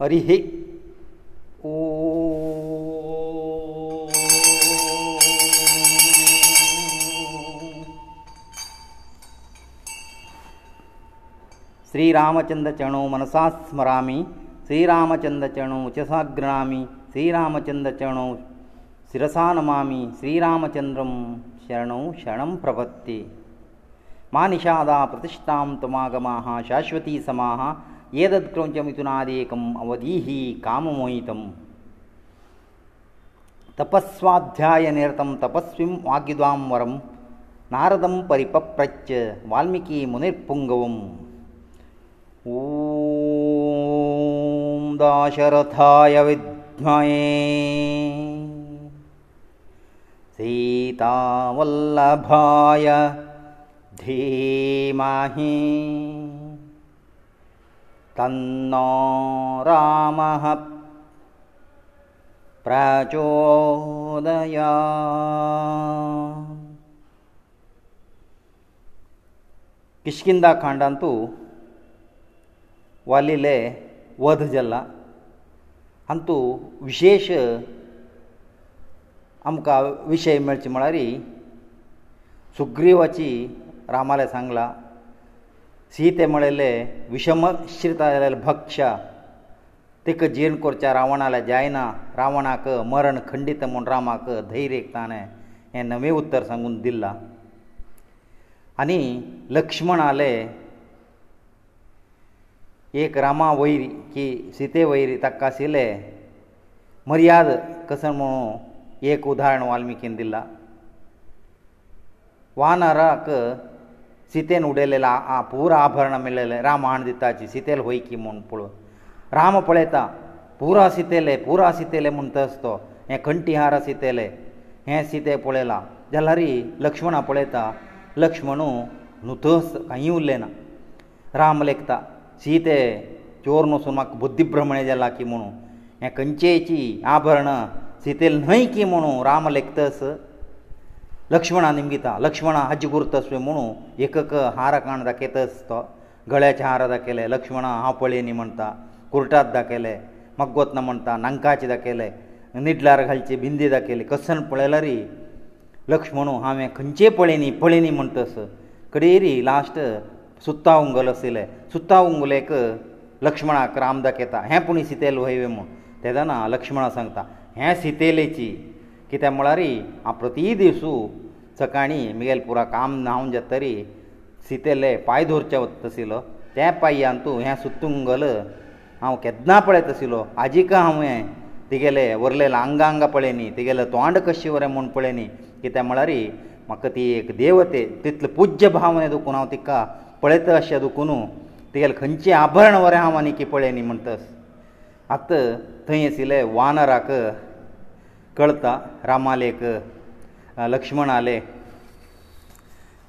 हरी हे ओ श्रीरामचंद चणो मनसा स्मरामी श्रीरामचंद चणो उचसा गृणामी श्रीरामचंद चणो शिरसा नमामी श्रीरामचंद्रं शरणौ शरणं प्रपत्ति मा निषादा प्रतिष्ठां तुमागमाः शाश्वती समाः ಏದದ್ ಕ್ರೌಂಚ ಮಿಥುನಾದೇಕಂ ಅವಧೀಹಿ ಕಾಮಮೋಹಿತಂ ತಪಸ್ವಾಧ್ಯಾಯ ನಿರತಂ ತಪಸ್ವಿಂ ವಾಗ್ಯುದ್ವಾಂ ವರಂ ನಾರದಂ ಪರಿಪಪ್ರಚ್ಯ ವಾಲ್ಮೀಕಿ ಮುನಿರ್ಪುಂಗವಂ ಓಂ ದಾಶರಥಾಯ ವಿದ್ಮಹೇ ಸೀತಾವಲ್ಲಭಾಯ ಧೀಮಹಿ तन्नो रामः प्रचोदया किश्किंदा खांडांतू वालिले वध जाला आंतू विशेश आमकां विशय मेळचे म्हळ्यार सुग्रीवाची रामाले सांगलां सीते म्हणले विशमश्रिता जाल्यार भक्षा तिका जीर्ण करच्या रावणाले जायना रावणाक मरण खंडीत म्हूण रामाक धैर्यक ताणें हें नवें उत्तर सांगून दिलां आनी लक्ष्मण आले एक रामा वयर की सिते वयर ताका आशिल्ले मर्याद कसो म्हणून एक उदाहरण वाल्मिकीन दिलां वानराक सितेन उडयलेलें आ पूर आभरण मेळलेलें रामाण दिताची सितेल होय की म्हूण पळोवन राम पळयता पुरा सितेले पुरा सितेले म्हूण तस तो हें खंटी हार सितेले हें सितें पळयलां जाल्यार लक्ष्मणा पळयता लक्ष्मणू न्हू तस कांय उरलें ना राम लेखता सीते चोर नसून म्हाका बुद्धीभ्रमण जाला की म्हुणू हें खंयचेची आभरण सितेल न्हय की म्हुणू राम लेखतस लक्ष्मणा निमगिता लक्ष्मणा हज्ज गुरुतस्वे म्हणू एक एक हार काण दाखयतस तो गळ्याचे हार दाखयले लक्ष्मणा हांव पळय न्ही म्हणटा कुर्टात दाखयले मग्गोत्न म्हणटा नांकाचे दाखयले निडलार घालचे बिंदी दाखयली कसन पळयलारी लक्ष्मणू हांवें खंयचे पळयनी पळयनी म्हणटस कडेरी लास्ट सुत्ता उंगल आशिल्ले सुत्ता उंगलेक लक्ष्मणाक राम दाखयता हें पूण सितेल व्हय म्हूण तेदना लक्ष्मणा सांगता हें सितेलेची कित्याक म्हळ्यार हांव प्रती दिसू सकाळी म्हगेलें पुरो काम न्हांवन जातरी सितेले पांय धरचे वता आशिल्लो त्या पांयान तूं हें सुतुंगल हांव केदना पळयत आशिल्लो आजीक हांवें तिगेलें व्हरलेलें आंगा आंगा पळय न्ही तिगेलें तोंड कशें वरें म्हूण पळय न्ही कित्याक म्हळ्यार म्हाका ती एक देवते तितलें पुज्य भावने दुखून हांव तिका पळयत अशें दुखून तिगेलें खंयचें आभरण वरें हांव आनी की पळय न्ही म्हणटस आतां थंय आशिल्ले वानराक कळटा रामालेक लक्ष्मणाले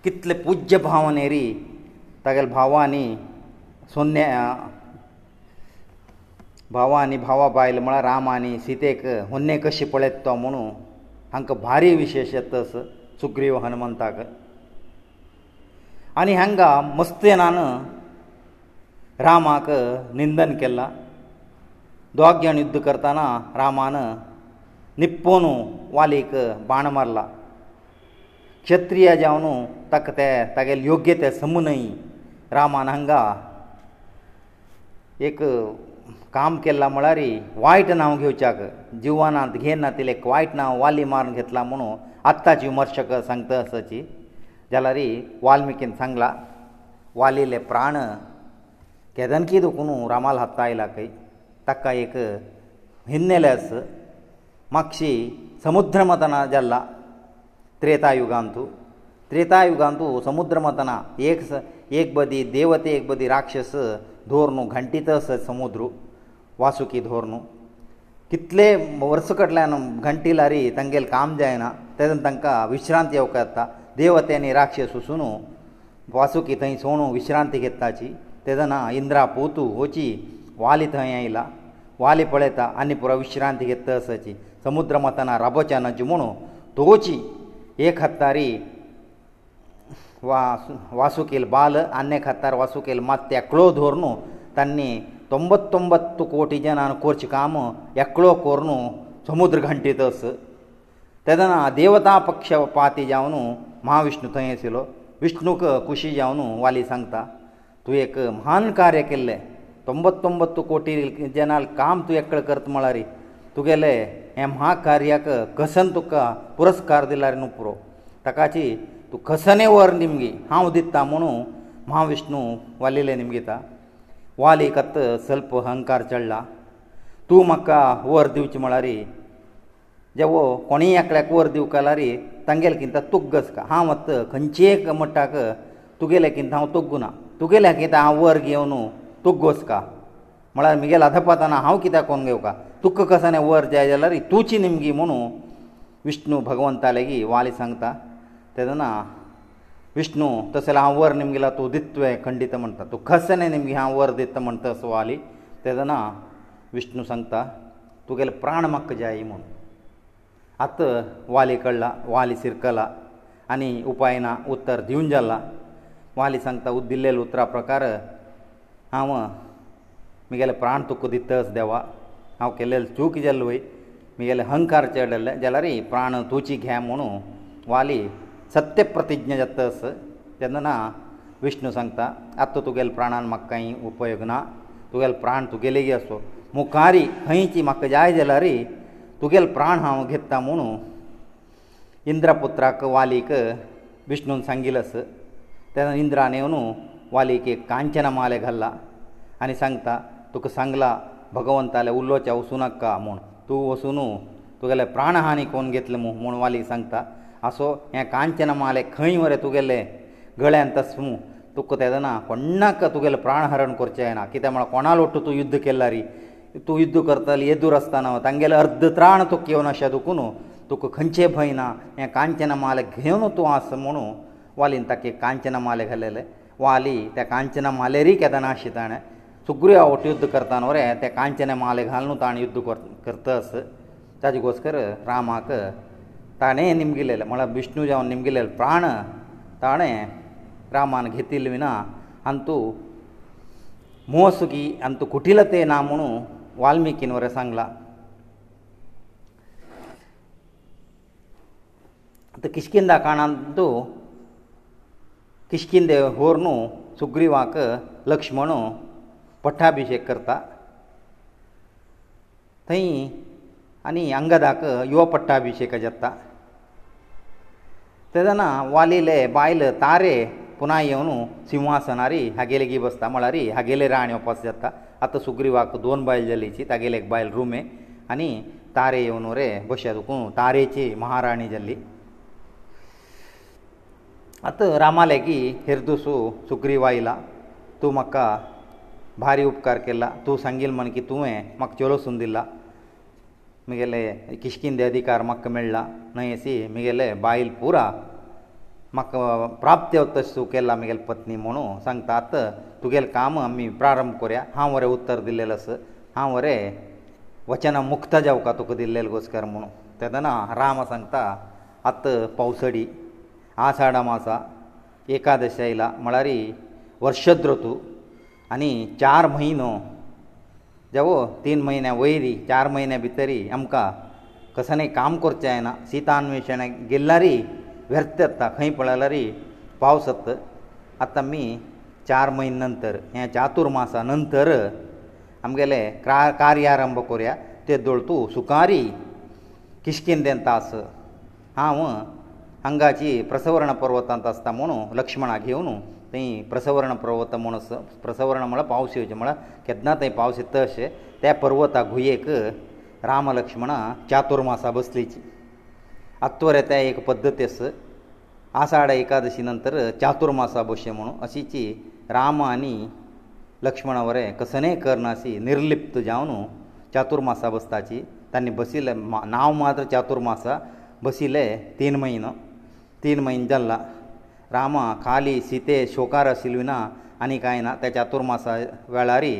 कितले पुज्य भावन येरी तागेल भावांनी सोन्य भावा आनी भावा बायल म्हळ्यार राम आनी सीतेक हुन्ने कशें पळयत तो म्हणू हांकां भारी विशेश येतस सुग्रीव हनुमंताक आनी हांगा मस्तेनान रामाक निंदन केलां दोग जाण युध्द करताना रामान निप्पोन वालीक बाण मारला क्षत्रीय जावन ताका ते तागेले योग्य ते समुनय रामान हांगा एक काम केल्ला म्हळ्यार वायट नांव घेवच्याक जिवनांत घेयना तिले एक वायट नांव वाली मारून घेतला म्हणून आत्ताची विमर्शक सांगता असाची जाल्यार वाल्मिकीन सांगला वालीले प्राण केदनकी दुखून रामाल हात आयला खंय ताका एक हिन्नेले आसा मातशी समुद्र मतना जाल्ला त्रेतायुगांतू त्रेतायुगांतू समुद्र मतना एक एक बदी देवते एक बदी राक्षस धोर न्हू घंटीत समुद्र वासुकी धोर न्हू कितले वर्स कडल्यान घंटी लारी तांगेल काम जायना तेदन तांकां विश्रांती येवकार येता देवते आनी राक्षस वसून वासुकी थंय सोणू विश्रांती घेताची तेदना इंद्रा पोतू वची वाली थंय आयला वाली पळयता आनी पुरो विश्रांती घेत तसाची समुद्र मतना राबोवचें ना जी म्हुणू दोगोची एक हत्तारी वा वासुकेल बाल आनी एक हत्तार वासुकेल मात एकलो धर न्हू तांणी तोंबत तोंबत्त कोटी जनान कोरचें काम एकलो कोर न्हू समुद्र घंटी तस तेदना देवता पक्ष पाती जावन महाविष्णू थंय आशिल्लो विष्णूक खुशी जावन वाली सांगता तूं एक म्हान कार्य केल्लें तोंबत तोंबत्त कोटी जनाल काम तूं एकडे करता म्हळ्यार तुगेले ह्या महाकार्याक कसन तुका पुरस्कार दिला रे न्हू पुरो ताकाची तूं कसने वर निमगे हांव दिता म्हणू महाविष्णू वालिले निमगेता वालीकत सल्प अहंकार चडला तूं म्हाका वर दिवचे म्हळ्यार जेवो कोणीय एकल्याक वर दिवं केल्यार तांगेले किंत तुग्गस का हांव आतां खंयचेय म्हणटाक तुगेले किंत हांव तुग्गुना तुगेले किंत हांव वर घेवन तुग्गस का म्हळ्यार म्हगेलें आदपाताना हांव कित्याक कोण घेवका ದುಕ್ಕಸನೆ ವರ್ ಜಾಯಲ್ಲಾರಿ туಚಿ ನಿಮಗೆ ಇಮನು ವಿಷ್ಣು ಭಗವಂತನalagi ವಾಲಿ ಸಂಂತ ತದನ ವಿಷ್ಣು ತಸಲ ವರ್ ನಿಮಗೆ ಲ ತೋದಿತ್ವ ಖಂಡಿತ ಮಂತ ದುಕ್ಕಸನೆ ನಿಮಗೆ ಆ ವರ್ ದಿತ ಮಂತಸ ವಾಲಿ ತದನ ವಿಷ್ಣು ಸಂಂತ ತುಗೆಲ ಪ್ರಾಣ ಮಕ್ಕ ಜಾಯ ಇಮನು ಅತ ವಾಲಿ ಕಳ್ಳ ವಾಲಿ ಸಿರ್ಕಲ ಅನಿ ಉಪಾಯನ ಉತ್ತರ ದಿಹುಂ ಜಲ್ಲ ವಾಲಿ ಸಂಂತ ಉದಿಲ್ಲೆಲು ಉತ್ತರ ಪ್ರಕಾರ ಆಮ ನಿಮಗೆಲ ಪ್ರಾಣ ತುಕ್ಕ ದಿತ್ತಸ್ ದೇವ हांव केल्लेलें चूक जाल्ल वय म्हगेले अहंकार चेडले जाल्यार प्राण तुजी घे म्हणू वाली सत्य प्रतिज्ञा जातस तेन्ना ना विष्णू सांगता आतां तुगेले प्राणान म्हाका कांय उपयोग ना तुगेले प्राण तुगेले आसो मुखारी खंयची म्हाका जाय जाल्यार तुगेले प्राण हांव घेता म्हुणू इंद्रपुत्राक वालीक विष्णून सांगिल्लस तेन्ना इंद्रान येवन वालीक एक कांचना माले घाल्ला आनी सांगता तुका सांगलां भगवंताले उल्लोचे वसूं नाका म्हूण तूं वसून तुगेले प्राणहानी कोण घेतले म्हूण वाली सांगता असो हे कांचन माले खंय मरे तुगेले गळ्यान तस्मू तुका तेदना कोणाक तुगेलें प्राणहरण करचें ना कित्याक म्हळ्यार कोणा लोट्टू तूं युध्द केला रे तूं युध्द करतली येदूर आसतना तांगेले अर्द त्राण तुका येवन अशें दुखून तुका खंयचे भंय ना हे कांचन माले घेवन तूं आस म्हणून वालीन ताका कांचन माले घालेले वाली त्या कांचन मालेरी केदना आशिल्ली ताणें ಸುಗ್ರೀವ ಅವರು ಯುದ್ಧ ಕರ್ತನವರೇ ತ ಕ್ಯಾಂಚನೆ ಮಾಲೆಗಾಲ್ನೂ ತಾಣ ಯುದ್ಧ ಕರ್ತತಸ್ ತಾಜಿಗೋಸ್ಕರ ರಾಮಕ ತಾನೆ ನಿಮಗೆ ಇಲ್ಲ ಮೊಳ ವಿಷ್ಣುಜ ಅವನು ನಿಮಗೆ ಇಲ್ಲ ಪ್ರಾಣ ತಾನೆ ರಾಮನ್ ಗೆತಿಲ್ವಿನಾ ಅಂತು ಮೋಸುಗಿ ಅಂತು ಕುಟಿಲತೇ ನಾಮನು ವಾಲ್ಮೀಕಿನವರೇ सांगಲ ಅಂತ ಕಿಷ್ಕಿಂಧಾ ಕಾಣಂತು ಕಿಷ್ಕಿಂಧೆ ಓರನು ಸುಗ್ರೀವಾಕ ಲಕ್ಷ್ಮಣೋ ಪಟ್ಟಾಭಿಷೇಕ کرتا ತಾಯಿ ಅನಿ ಅಂಗದಕ ಯುವ ಪಟ್ಟಾಭಿಷೇಕ ಜತ್ತ ತದನ ವಾಲಿಲೇ ಬಾಯಲ ತಾರೆ ಪುನಾಯೆವನು ಸಿಂಹಾಸನಾರಿ ಹಗೆಲೇಗಿ ಬಸತ ಮಳಾರಿ ಹಗೆಲೇ ರಾಣಿಯ ಪಸಜತ್ತ ಅತ ಸುಗ್ರೀವಾಕ ದೋನ್ ಬಾಯಲ ಜಲಿಚಿ ತಗೆಲೇಕ ಬಾಯಲ ರೂಮೆ ಅನಿ ತಾರೆ ಯೆವನೋರೆ ಬಸಿಯದುಕು ತಾರೆಚಿ ಮಹಾರಾಣಿ ಜಲ್ಲಿ ಅತ ರಾಮಲೇಕಿ ಹೆರ್ದುಸು ಸುಗ್ರೀವಾಇಲ ತುಮಕ್ಕಾ भारी उपकार केला तूं सांगिल म्हण की तुवें म्हाका चलोसून दिला म्हगेले किश्किंदे अधिकार म्हाका मेळ्ळा न्हय अशी म्हगेले बायल पुरा म्हाका प्राप्त तशें तूं केला म्हगेले पत्नी म्हणू सांगता आतां तुगेलें काम आमी प्रारंभ करया हांव वरें उत्तर दिल्लेलें आसा हांव वरें वचना मुक्त जावका तुका दिल्लेलें गोस्कर म्हणून तेदना राम सांगता आतां पावसडी आषाढ मासा एकादशी आयला म्हळ्यार वर्षद्रतू आनी चार म्हयनो देवो तीन म्हयन्या वयरी चार म्हयन्या भितरी आमकां कसलें काम करचें जायना सितान्वेशणाक गेल्लारी व्यर्थ येता खंय पळयल्यारी पावस आतां आमी चार म्हयने नंतर हे चातुर्मासा नंतर आमगेले क्रा कार्यारंभ करया ते दोळ तूं सुकारी किश्किन देंतास हांव हांगाची प्रसवरण पर्वतांत आसता म्हणून लक्ष्मणाक घेवन थंय प्रसवर्ण पर्वत म्हूण प्रसवर्ण म्हळ्यार पावस येवचे म्हळ्यार केन्ना थंय पावस येता अशें त्या पर्वता गुहेक रामलक्ष्मणा चातुर्मासा बसलीची आत्वर येता एक पद्दती आसा आषाढ एकादशी नंतर चातुर्मासा बसचें म्हणून अशीची राम आनी लक्ष्मणा वरें कसनय करनाशी निर्लिप्त जावन चातुर्मासा बसताची तांणी बसिल्लें नांव मात्र चातुर्मासा बसिल्ले तीन म्हयनो तीन म्हयने जाल्ला रामा काली सीते शोकार आशिल्ली ना आनी कांय ना त्या चातुर्मासा वेळारी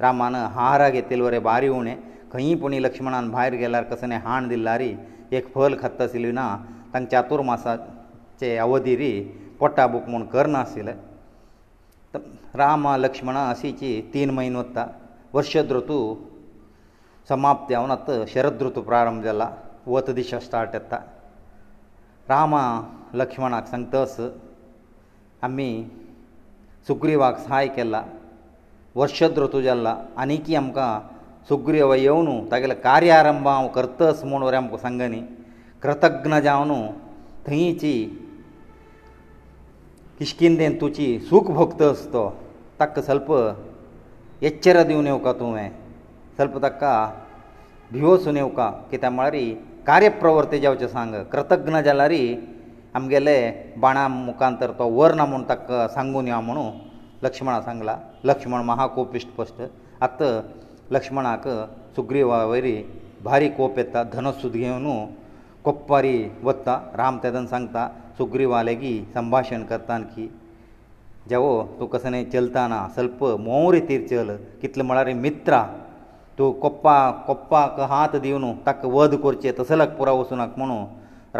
रामान हार घेतिल्लो रे बारी उणें खंयी पुणी लक्ष्मणान भायर गेल्यार कसले हाण दिल्लारी एक फल खत आशिल्ली ना तांकां चातुर्मासाचे अवधिरी पोटा बूक म्हूण करनाशिल्ले राम लक्ष्मणा अशीची तीन म्हयने वता वर्षद ऋतू समाप्त जावन आतां शरद ऋतू प्रारंभ जाला वत दिशा स्टार्ट येता रामा लक्ष्मणाक सांगता असो आमी सुग्रीवाक सहाय केला वर्षद्र तुजेल्ला आनीकय आमकां सुग्रीव येवन तागेले कार्यारंभ हांव करतस म्हूण वरें आमकां सांगनी कृतघ्न जावन थंयची किश्किंदेन तुजी सुख भोगत आसतो ताका सल्प एच्चर दिवन येवका तुवें सल्प ताका भिवोसून येवका कित्याक म्हळ्यार कार्यप्रवर्ते जावचे सांग कृतघ्न जाल्यारी ಅಮಗೆಲೆ ಬಾಣ ಮುಕಾಂತ ಇರ್ತವ ವರ್ನಮುಂತಕ सांगूनिया म्हणो लक्ष्मणा सांगला लक्ष्मण ಮಹಾಕೋಪिष्ट ಸ್ಪಷ್ಟ ಅಕ್ತ ಲಕ್ಷ್ಮಣಕ ಸುಗ್ರೀವಾ ವೈರಿ ಬಾರಿ ಕೋಪೆತ್ತ ಧನಸುಧಿಗೆವನು ಕೊಪ್ಪರಿ ಒತ್ತಾ ರಾಮ ತದನ सांगता ಸುಗ್ರೀವಾಲೆಗಿ ಸಂಭಾಷಣ ಕರ್ತಾನಕಿ ಜವ ತು ಕಸನೆ چلತಾನಾ ಸ್ವಲ್ಪ ಮೋರಿ ತಿರ್ಚೆಲ ಕಿತ್ಲ ಮಳಾರಿ ಮಿತ್ರಾ ತು කොಪ್ಪಾ කොಪ್ಪಾ ಕ हात ದಿವನು ತಕ ವಾದ ಕೊರ್ಚೆ ತಸಲಕ ಪುರ ವಸುನಕ म्हणೋ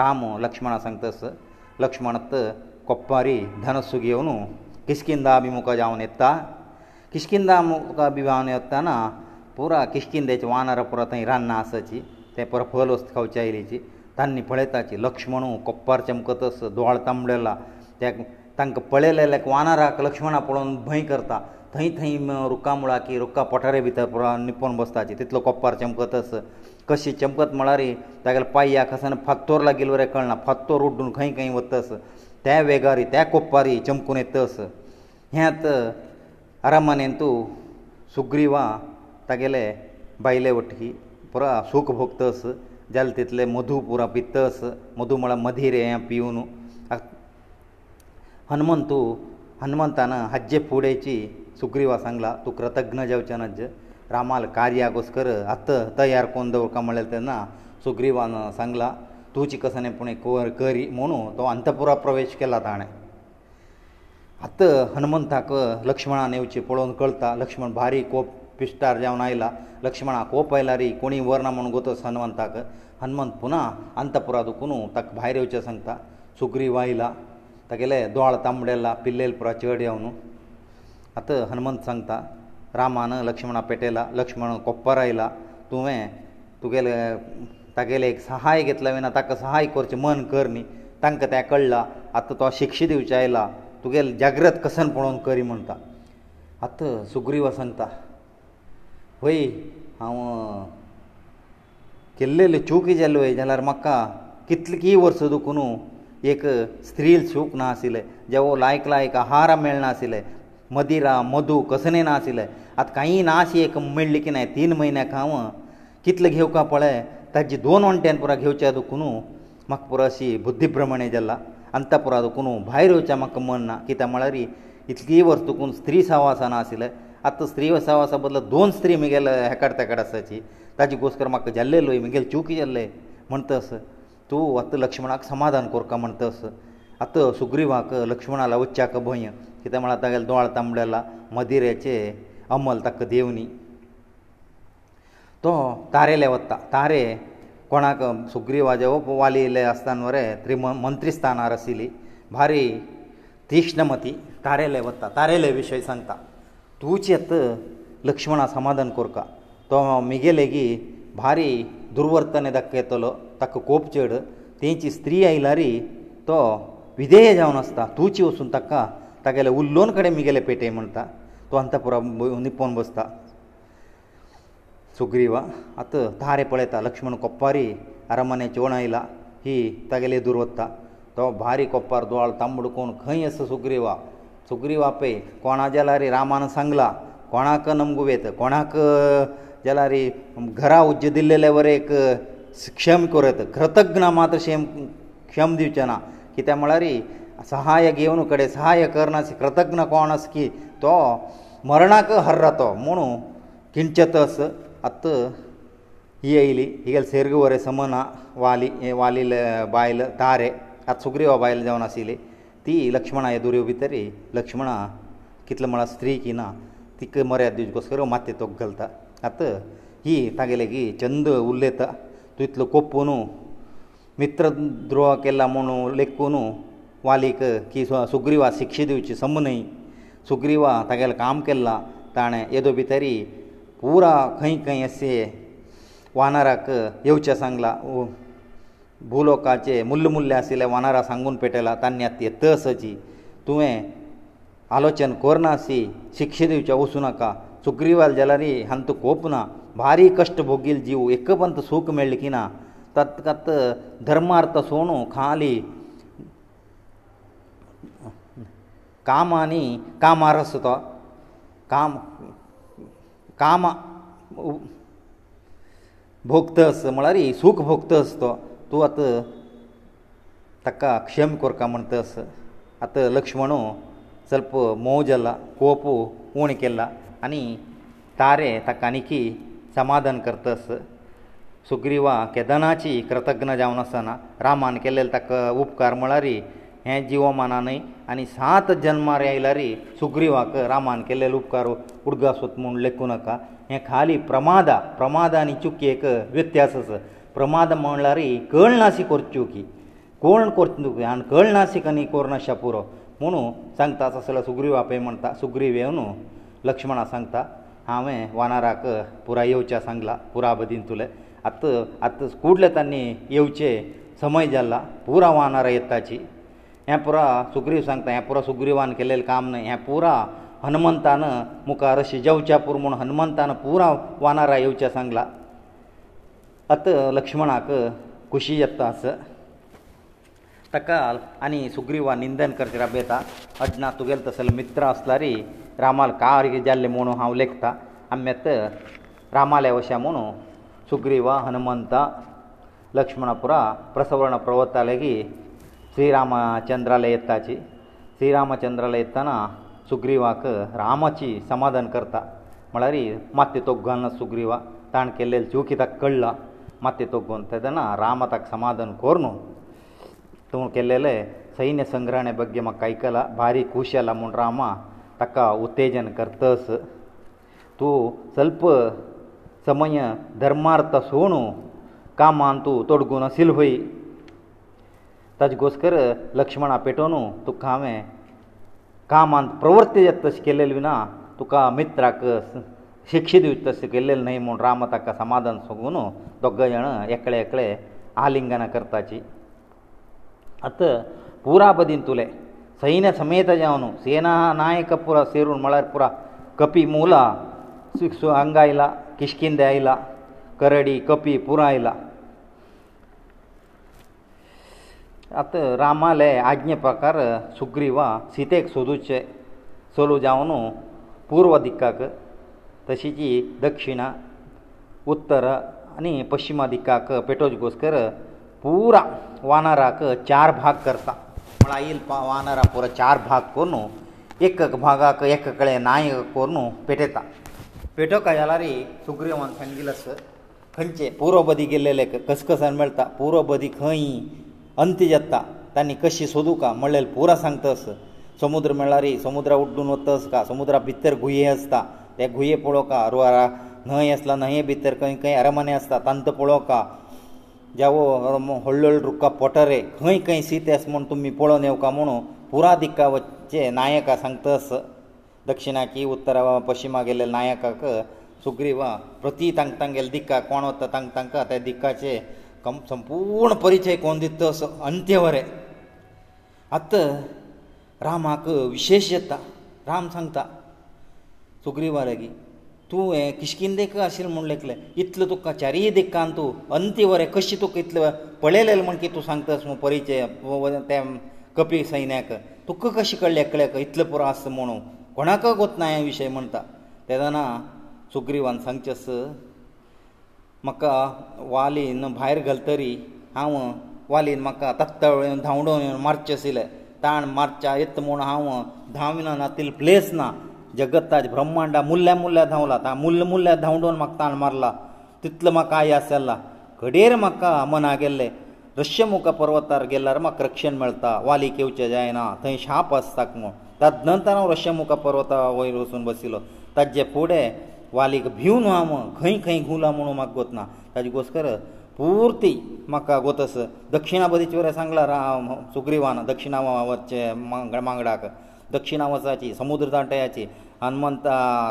ರಾಮ ಲಕ್ಷ್ಮಣ ಸಂಗತಸ ಲಕ್ಷ್ಮಣತ ಕೊಪ್ಪಾರಿ ಧನಸ್ಸು ಗೆವನು ಕಿಷ್ಕಿಂದ ಅಭಿಮುಖ ಜಾವನ ಎತ್ತ ಕಿಷ್ಕಿಂದ ಅಭಿಮುಖ ಅಭಿಮಾನ ಎತ್ತನ ಪೂರ ಕಿಷ್ಕಿಂದೆಚ ವಾನರ ಪುರ ತೈ ರನ್ನ ಆಸಚಿ ತೆ ಪರ ಫಲ ವಸ್ತ ಕೌಚ ಐಲಿಚಿ ತನ್ನಿ ಪಳೆತಾಚಿ ಲಕ್ಷ್ಮಣು ಕೊಪ್ಪಾರ ಚಮಕತಸ ದೋಳ ತಂಬಳೆಲ್ಲ ತ್ಯಾಕ ತಂಕ ಪಳೆಲೆ ಲೈಕ್ ವಾನರಾಕ ಲಕ್ಷ್ಮಣ ಪಳೋನ್ ಭಯ ಕರ್ತಾ ಥೈ ಥೈ ರುಕ್ಕಾ ಮುಳಾಕಿ ರುಕ್ಕಾ ಪಟರೆ ಭಿತರ ಪುರ ನಿಪ್ಪೊನ್ ಬಸ್ತಾಚಿ ತಿತ್ಲ ಕೊಪ್ಪಾರ ಚಮಕತಸ कशी चमकत म्हळ्यार तागेले पांयाक आसा फत्तोर लागिल्लो रे कळना फत्तोर उड्डून खंय खंय वतस त्या वेगारी त्या कोप्पारी चमकून येतस हेंत आरामानेन तूं सुग्रीवा तागेले बायले वटी पुरा सुख भोगतस जाले तितले मधू पुरा पितस मधू म्हळ्यार मधीर हें पिवन हनुमंत तूं हनुमंतान हाज्जे फुडेची सुग्रीवा सांगला तूं कृतघ्न जावचें नज्ज रामाल कार्याक वस कर आत तयार कोन दवरता म्हळ्यार तेन्ना सुग्रीवान सांगला तुजी कसनेपणी कोर करी म्हणून तो अंतपुरा प्रवेश केला ताणें आत हनुमंताक लक्ष्मणान येवचें पळोवन कळटा लक्ष्मण भारी कोप पिश्टार जावन आयला लक्ष्मणाक कोप आयला रे कोणी वरना म्हणून गोतस हनुमंताक हनुमंत पुना अंतपुरा दुखून ताका भायर येवचें सांगता सुग्रीव आयला तागेले दोळ तांबडेला पिल्लेल पुरा चड येवन आतां हनुमंत सांगता रामान लक्ष्मणा पेटयला लक्ष्मण कोप्पार आयला तुवें तुगेले तागेले एक सहाय घेतला विना ताका सहाय करचें मन कर न्ही तांकां तें कळलां आतां तो शिक्षा दिवचें आयला तुगेले जाग्रत कसन पळोवन करी म्हणटा आतां सुग्रीव सांगता वय हांव केल्लेल्यो चुकी जाल्ल्यो वय जाल्यार म्हाका कितली वर्सां दुखून एक स्त्रील सूख नाशिल्लें जेवो लायक लायक आहार मेळनाशिल्लें मदिरा मधू कसले ना आशिल्ले आतां कांय ना अशी एक मेळ्ळी की नाही तीन म्हयन्याक हांव कितले घेव का पळय ताजी दोन वण्ट्यान पुरो घेवचे दुखून म्हाका पुरो अशी बुद्धीप्रमाणे जाला आनी त्या पुरो दुखून भायर येवचें म्हाका मन ना कित्याक म्हळ्यार इतली वर्स दुखून स्त्री सहवासा ना आशिल्ले आतां स्त्री सहवासा बदल दोन स्त्री म्हगेले हेकाड तेकाड आसाची ताजे घोस्कर म्हाका जाल्ले लय म्हगेले चूक जाल्ले म्हणटस तूं आतां लक्ष्मणाक समाधान कोर का म्हणटस आतां सुग्रीवाक लक्ष्मणाला वच्च्याक भंय कित्याक म्हळ्यार तागेलो दोळ तांबडेला मदिरेचे अमल ताका देवनी तो तारेले वता तारे कोणाक सुग्रीवाजे वाली येयले आसतना मरे त्रिम मंत्री स्थानार आशिल्ली भारी तीक्ष्णमती तारेले वता तारेले विशयी सांगता तुजेत लक्ष्मणा समाधान कोरका तो मिगे लेगीत भारी दुर्वर्तने दाखयतलो ताका कोप चड तेंची स्त्री आयल्यारी तो विधेय जावन आसता तुची वचून ताका तागेले उल्लोन कडेन मिगेले पेटय म्हणटा तो अंतपुरा निपोवन बसता सुग्रीवा आत तारे पळयता लक्ष्मण कोप्पारी अरमने चोण आयला ही तागेले दुर्वत्ता तो भारी कोप्पार दुवाळ तांबड कोण खंय आसा सुग्रीवा सुग्रीवा पय कोणा जाल्यार रामान सांगला कोणाक नमगुवेत कोणाक जाल्यार घरा उज्ज दिल्लेले वरेक क्षम करत कृतज्ञ मात्र शेम क्षम दिवचे ना कित्याक म्हळ्यार सहाय्य घेवन कडेन सहाय्य करनास कृतज्ञ कोण आस की तो मरणाक हर्रा तो म्हुणू किंचतस आत ही येयली हिगेल सेर्ग वरे समना वाली हे वाली बायल तारे आत सुग्रीवा बायल जावन आशिल्ली ती लक्ष्मणा येदुर येवपी तरी लक्ष्मणा कितलो म्हळ्यार स्त्री की ना तीक मर्याद दिवचे कसो करूं मात्ते तोक घालता आत ही तागेले की चंद उरलेता तूं इतलो कोप्पू न्हू मित्रद्रोह केला म्हूण लेखून वालीक की सुग्रीवा शिक्षा दिवची सम न्हय सुग्रीवा तागेलें काम केलां ताणें येदो भितरी पुरा खंय खंय अशें वानराक येवचें सांगलां भुलोकाचे मुल्ल मुल्ल आशिल्ले वानरा सांगून पेटयला तांणी आतां येत असाची तुवें आलोचन करना अशी शिक्षा दिवचें वचूं नाका सुग्रीवाल जाल्यार हांत कोप ना भारी कश्ट भोगील जीव एक पंत सूख मेळ्ळें की ना ತತ್ಕತ್ ಧರ್ಮಾರ್ಥ ಸೋಣು ಖಾಲಿ ಕಾಮಾನಿ ಕಾಮಾರಸತ ಕಾಮ ಕಾಮ ಭೋಕ್ತಸ್ ಮಳರಿ ಸುಖ ಭೋಕ್ತಸ್ ತೋ ತು ಅತ ತಕ್ಕ ಕ್ಷಮ ಕೊರ್ಕ ಮಂತಸ್ ಅತ ಲಕ್ಷ್ಮಣು ಸ್ವಲ್ಪ ಮೋಜಲ್ಲ ಕೋಪು ಊಣಿಕೆಲ್ಲ ಅನಿ ತಾರೆ ತಕ್ಕ ಅನಿಕಿ ಸಮಾಧಾನ ಕರ್ತಸ್ सुग्रीवा केदनाची कृतज्ञ जावन आसना रामान केल्ले ताका उपकार म्हळ्यार हें जिवो मानानय आनी सात जल्मार आयल्यार सुग्रीवाक रामान केल्लेलो उपकार उडगासूत म्हूण लेखूं नाका हें खाली प्रमादा प्रमाद आनी चुकी एक व्यत्यास आसा प्रमाद म्हणल्यार कळनाशी करच्यो की कोण करचें तुकी आनी कळनाशी आनी कोरनाशा पुरो म्हुणू सांगता आसलो सुग्रीवा पळय म्हणटा सुग्रीव येवन लक्ष्मणा सांगता हांवें वानाराक पुराय येवच्या सांगला पुराबदीन तुलें आत आतां कुडलेतांनी येवचे समय जाला पुरा वानार येताची हें पुरा सुग्रीव सांगता हें पुरा सुग्रीवान केलेलें काम न्हय हें पुरा हनुमंतान मुखार शिजवच्या पुर म्हूण हनुमंतान पुरा वानारा येवचें सांगलां अत लक्ष्मणाक खुशी येता आस ताका आनी सुग्रीवा निंदन करचें राबयता अड्णा तुगेलो तसले मित्र आसल्यारी रामाल कार जाल्ले म्हुणू हांव लेखतां आमी आतां रामाल्या वशा म्हुणू ಸುಗ್ರೀವಾ ಹನುಮಂತ ಲక్ష్మణಪುರ ಪ್ರಸವರಣ ಪ್ರವತ್ತಾಳಗೆ ಶ್ರೀರಾಮ ಚಂದ್ರಲಯತ್ತಾಚಿ ಶ್ರೀರಾಮ ಚಂದ್ರಲಯತನ ಸುಗ್ರೀವಾಕ ರಾಮಚಿ ಸಮಾದನ್ ಕರ್ತ ಮಳರಿ ಮತ್ತೆ ತೊಗ್ಗನ್ನ ಸುಗ್ರೀವಾ ತಾಣಕೆಲ್ಲೇ ಜೋಕಿತ ಕಳ್ಳ ಮತ್ತೆ ತೊಗ್ ಅಂತದನ ರಾಮತಕ್ಕ ಸಮಾದನ್ ಕೋರನು ತು ಕೆಲ್ಲೆಲೇ ಸೈನ್ಯ ಸಂಗ್ರಹಣೆ ಬಗ್ಗೆಮ ಕೈಕಲ ಬಾರಿ ಕೂಶಲ ಮೊಂಡ್ರಾಮ ತಕ್ಕ ಉತ್ತೇಜನ ಕರ್ತەس ತು ಸ್ವಲ್ಪ ಸಮಯ ಧರ್ಮಾರ್ಥ ಸೋನು ಕಾಮಂತು ತೊಡಗುನ ಸಿಲ್ಹೊಯಿ ತಜ್ ಗೋಸ್ಕರ ಲಕ್ಷ್ಮಣ ಅಪೇಟೋನು ತುಖಾಮೆ ಕಾಮಂತ ಪ್ರವರ್ತ್ಯ ತಸ್ಕ ಕೆಲೆಲ್ವಿ ನಾ ತುಕಾ ಮಿತ್ರಕس ಶಿಕ್ಷಿದು ತಸ್ಕ ಕೆಲೆಲ್ ನೈ ಮೋ ರಾಮ ತಕ್ಕ ಸಮಾದಾನ ಸೋಗುನು ದೊಕ್ಕಯಣ ಏಕಳೆ ಏಕಳೆ ಆಲಿಂಗನ ಕರ್ತಾಚಿ ಅತ پورا ಬದিন্তುಲೆ ಸೈನ ಸಮೇತಯಾನು ಸೇನಾಾಯಕ ಪುರ ಸೇರು ಮಳಪುರ ಕಪಿ ಮೂಲ ಸಿಕ್ಷು ಅಂಗೈಲ किशकिंद आयला करडी कपी पुरो आयला आतां रामाले आज्ञे प्रकार सुग्रीवा सीतेक सोदूचे चलू जावन पूर्व दिक्काक तशी जी दक्षिणा उत्तर आनी पश्चिमा दिक्काक पेटोज घोसकर पुरा वानराक चार भाग करता म्हळ्यार आयिल वानरा पुरो चार भाग करून एक भागाक एक कडेन नायक करून पेटयता पेटो कयालारी सुग्रीवान खंडगिलस खंयचे पुरोबदी गेल्लेले कसकसान मेळटा पुरोबदी खंय अंत जाता तांणी कशी सोदू का म्हणलेले पुरा सांगतस समुद्र मेळारी समुद्रा उड्डून वतस का समुद्रा भितर गुये आसता ते गुये पळोव का अरुवारा न्हंय आसला न्हंये भितर खंय खंय अरमने आसता तांत पळोव का जावो व्हडलो रुखा पोटरे खंय खंय सीत आसा म्हूण तुमी पळोवन येवका म्हुणू पुरा दिका वचचे नायका सांगतस दक्षिणाकी उत्तराक पश्चिमाक गेल्ले नायकाक सुग्रीव प्रती तांकां तांगेले दिक्का कोण वता तांकां तांकां त्या दिक्काचे कम संपूर्ण परिचय कोण दित तो असो अंत्यवरें आत रामाक विशेश येता राम सांगता सुग्रीवा लागी तूं हें किश्किंदेक आशिल्ले म्हूण लेखलें इतलो तुका चारीय दिक्कान तूं अंत्यवरें कशें तुका इतलें पळयलें म्हण की तूं सांगता मु परिचय ते कपी सैन्याक तुका कशें कळ्ळें एकल्याक इतलें पुरो आसा म्हणून कोणाकच वतना हे विशय म्हणटा तेदना सुग्रीवान सांगचेस म्हाका वालीन भायर घालतरी हांव वालीन म्हाका तत्तळून धांवडोन येवन मारचें आशिल्लें ताण मारच्या येत म्हूण हांव धांवना नातील प्लेस ना जगताचे ब्रह्मांडा मुल्ल्या मुल्ल्या धांवला ता मुल्ल मुल्ल्या धांवडोन म्हाका ताण मारला तितलो म्हाका आयास जाला घडयेर म्हाका मना गेल्ले रश्यमुख पर्वतार गेल्यार म्हाका रक्षण मेळटा वालीक येवचें जायना थंय शाप आसता म्हूण ताज नंतर हांव रशिया मुखार पर्वता वयर वचून बसिल्लो ताजे फुडें वालीक भिवन हांव खंय खंय घुला म्हणून म्हाका गोतना ताजे घोसकर पुर्ती म्हाका गोतस दक्षिणापदीचे वरां सांगला राम सुग्रीवान दक्षिणा वचचे मांगडाक दक्षिणा वचाची समुद्र दांटयाची हनुमंत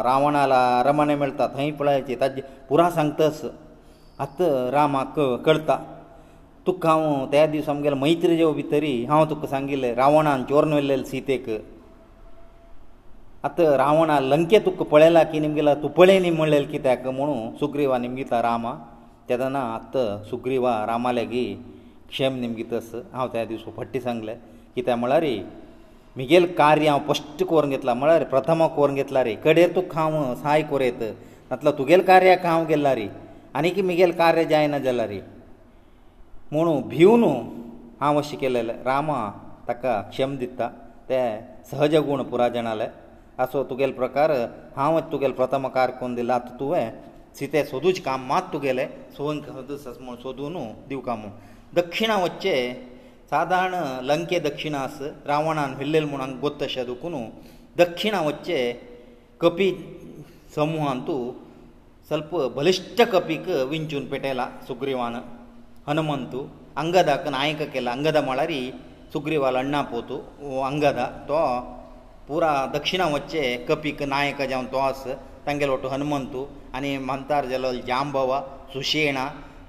रावणाला रमणे मेळटा थंय पळयाची ताजे पुरा सांगतस आत रामाक कळटा तुका हांव त्या दिसा आमगेलो मैत्री जेव भितरी हांव तुका सांगिल्लें रावणान चोरन व्हेल्लें सीतेक आतां रावणा लंकेत तुका पळयला की निमगेला तूं पळय न्ही म्हणलेलें कित्याक म्हणून सुग्रीवा निमगिता रामा तेदना आतां सुग्रीवा रामालेगी क्षेम निमगितस हांव त्या दीस फट्टी सांगलें कित्याक म्हळ्यार म्हगेलें कार्य हांव फस्ट करून घेतलां म्हळ्यार प्रथम करून घेतलां रे कडेर तुका हांव सहाय करयत नातलो तुगेलें कार्याक हांव गेल्लां रे आनीक म्हगेलें कार्य जायना जाला रे म्हुणू भिवन हांव अशें केलेलें रामा ताका क्षम दिता ते सहजगूण पुराय जाणालें ಆಸೋ ತುಗೆಲ್ ಪ್ರಕಾರ ಹಾಮ ತುಗೆಲ್ ಪ್ರಥಮ ಕಾರಕ ಒಂದಿಲ್ಲ ಅತ್ತುವೇ ಸೀತೆ ಸೊದುಜ್ ಕಾಮ ಮಾತುಗೆಲೇ ಸುವಂಸ ಸೊದುಸು ಸೊದುನು ದಿವಕಾಮ ದುक्षिಣಾ ወಚ್ಚೆ ಸಾಮಾನ್ಯ ಲಂಕೆ দক্ষিನಾಸ್ ರಾವಣಾನ್ ಹಿಲ್ಲೆಲ್ ಮುನನ್ ಗೊತ್ತಶದುಕುನು ದುक्षिಣಾ ወಚ್ಚೆ ಕಪಿ ಸಮೂಹಂತು ಸ್ವಲ್ಪ ಬಲಿಸ್ಟ ಕಪಿಕ ವಿಂಚುನ್ ಪಟೈಲಾ ಸುಗ್ರೀವಾನ ಹನುಮಂತು ಅಂಗದಕ ನಾಯಕಕೇಲ ಅಂಗದ ಮಳರಿ ಸುಗ್ರೀವಾಲಣ್ಣಾ ಪೋತು ಓ ಅಂಗದ ತೋ पुरा दक्षिणा वचचें कपीक नायक जावन दोस तांगेलो वटो हनुमंतू आनी मंतार जालो जांबवा सुशेणा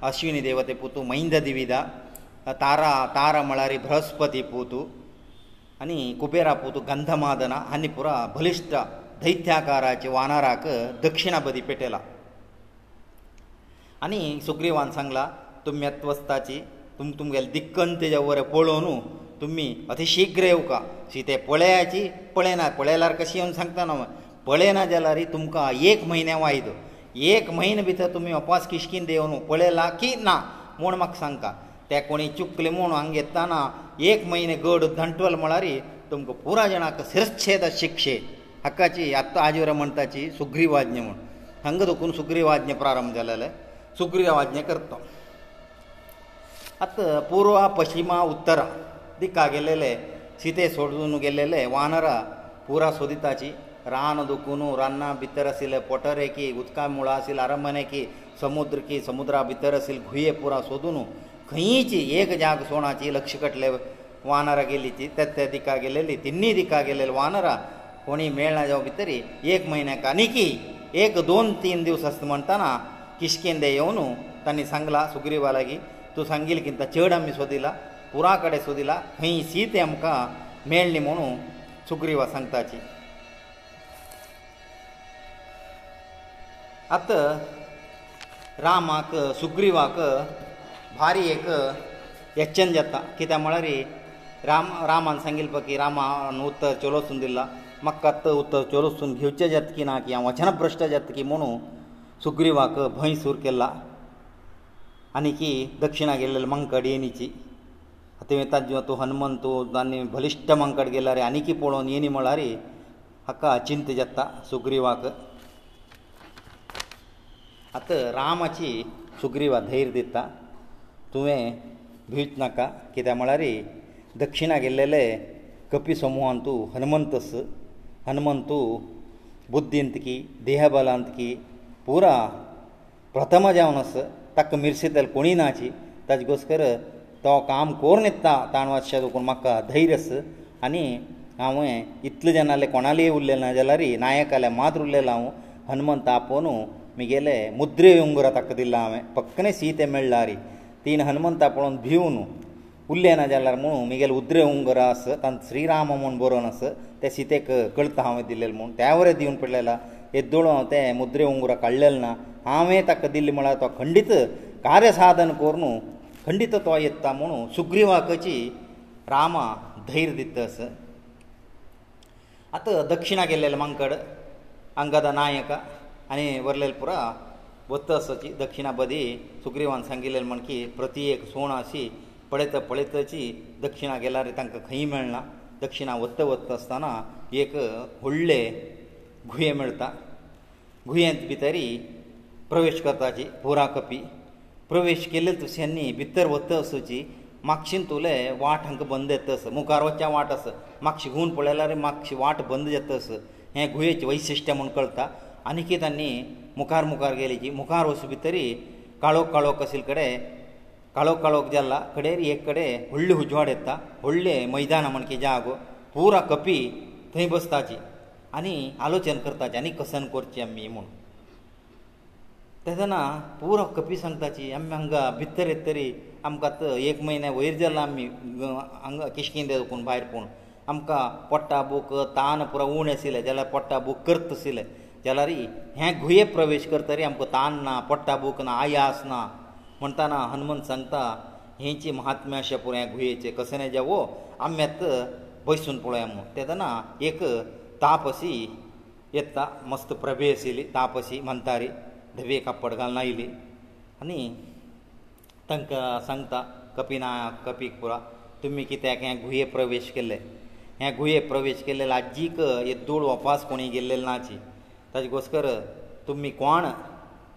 अश्विनी देवते पुतू महिंद दिविदा तारा तारा म्हळ्यार बृहस्पती पुतू आनी कुबेरा पुतू गंधमादना हांणी पुरा बलिश्ट दैत्याकाराचे वानराक दक्षिणा बदी पेटयला आनी सुग्रीवान सांगला तुम्यत्वस्ताची तुम तुमगेले दिक्कन तेज्या वरें पळोवन तुमी अतिशीघ्र येवका शी ते पळयाची पळयना पळयल्यार कशी येवन सांगता ना पळयना जाल्यार तुमकां एक म्हयने वायद एक म्हयने भितर तुमी उपास किश्कीन देवन पळयला की ना म्हूण म्हाका सांगता ते कोणी चुकले म्हूण हांगा येताना एक म्हयने गड धंटवल म्हळ्यार तुमकां पुराय जाणांक शिरच्छेद शिक्षे हक्काची आत्तां हाजी वरां म्हणटाची सुग्रीवाज्ञ म्हूण हांगा दुखून सुग्रीवाज्ञ प्रारंभ जालेले सुग्रीवाज्ञ करता आतां पुर्वा पश्चिमा उत्तरा दिका गेलेले सीते सोडून गेलेले वानरां पुरा सोदिताची रान दुखून रान्ना भितर आशिल्ले पोटरे की उदका मुळां आशिल्ले आरमने की समुद्र की समुद्रा भितर आशिल्ले घुये पुरा सोदून खंयची एक जाग सोणाची लक्ष कटले वानरां गेली ती ते ते दिका गेलेली तिन्नी दिका गेलेली वानरां कोणी मेळना जावं भितर एक म्हयन्याक आनी की एक दोन तीन दीस आसता म्हणटना किशकेंदे येवन तांणी सांगला सुग्रीवालागी तूं सांगिल्ली की ता चड आमी सोदिला पुरा कडेन सोदिला खंय सीत आमकां मेळ्ळी म्हणून सुग्रीवा सांगताची आत रामाक सुग्रीवाक भारी एक यच्छन जाता कित्याक म्हळ्यार राम रामान सांगिल्लो की रामान उत्तर चलोसून दिला म्हाका आतां उत्तर चलोसून घेवचें जाता की ना की हांव वचनभ्रश्ट जाता की म्हणून सुग्रीवाक भंय सूर केला आनी की दक्षिणा गेल्ले मंकड येनीची आतां येता जिवा तूं हनुमंत तूं आनी बलिश्टमांकड गेला रे आनीक पळोवन येनी म्हळ्यार रे हाका अचिंत जाता सुग्रीवाक आतां रामाची सुग्रीवा धैर्य दिता तुवें भिवच नाका कित्याक म्हळ्यार दक्षिणा गेल्लेले कपी समुहान तूं हनुमंत आस हनुमंत तूं बुद्दींत की देहबलांत की पुरा प्रथम जावन आस ताका मिरसितल कोणी नाची ताजे गोस्कर तो काम करून येता ताण मातशें देखून म्हाका धैर्य आस आनी हांवें इतलें जेन्ना जालें कोणालेय उरलें ना जाल्यार नायक आल्या मात उरलेलो हांव हनुमंत आपोवन म्हगेले मुद्रे उंगरा ताका दिला हांवें पक्कनें सीते मेळ्ळा रे तीन हनुमंत आपोवन भिवन उरलें ना जाल्यार म्हणून म्हगेले उद्रे उंगरा आस तांत श्रीराम म्हूण बरोवन आस ते सीतेक कळता हांवें दिलेलें म्हूण त्या वरें दिवन पडलेला येद्दोळो ते मुद्रे उंगरा काडलेलें ना हांवें ताका दिल्ले म्हळ्यार तो खंडीत कार्य साधन करून खंडीत तो येता म्हणून सुग्रीवाकची रामा धैर्य दितस आतां दक्षिणा गेल्लेले मांकड अंगदा नायक आनी वरलेल पुरा वत्तसची दक्षिणा बदी सुग्रीवान सांगिल्लें म्हण की प्रती एक सोण अशी पळयत पळयतची दक्षिणा गेल्यार तांकां खंय मेळना दक्षिणा वत्त वत्त आसतना एक व्हडले गुये मेळटा गुयेंत भितरी प्रवेश करताची पुरा कपी प्रवेश केले तशांनी भितर वता असोची मागशीन तुले वाट हांकां बंद येता असो मुखार वचचें वाट आसा मागशी घुंवन पळयल्यार मागशी वाट बंद येता असो हें गुहेचें वैशिश्ट्य म्हूण कळटा आनी कितें तांणी मुखार मुखार गेली की मुखार वचू भितर काळोख काळोख आशिल्ले कडेन काळोख काळोख जाल्ला कडेर एक कडेन व्हडली उजवाड येता व्हडलें मैदान म्हण की जागो पुरा कपी थंय बसताची आनी आलोचन करताची आनी कसन करचें आमी म्हूण तेदना पुरो कपी सांगताची आमी हांगा भितर येत तरी आमकां एक म्हयन्या वयर जाला आमी हांगा किशकीन देखून भायर पूण आमकां पोट्टा बूक तान पुरो उण आशिल्ले जाल्यार पोट्टा बूक करत आशिल्ले जाल्यार हे गुहेक प्रवेश करतरी आमकां तान ना पोट्टा बूक ना आयास ना म्हणटना हनुमंत सांगता हेची महात्म्य अशें पुरो हे गुहेचे कसो न्हय जेवो आमी येत बसून पळोवया म्हूण तेदना एक तापसी येता मस्त प्रभे आशिल्ली तापसी म्हणटा री धवे कापड घालून आयली आनी तांकां सांगता कपिना कपीक पुरा तुमी कित्याक हें गुहे प्रवेश केले हें गुहे प्रवेश केले लाज्जीक हे दूळ वपास कोणी गेल्लेले नाची ताजे घोसकर तुमी कोण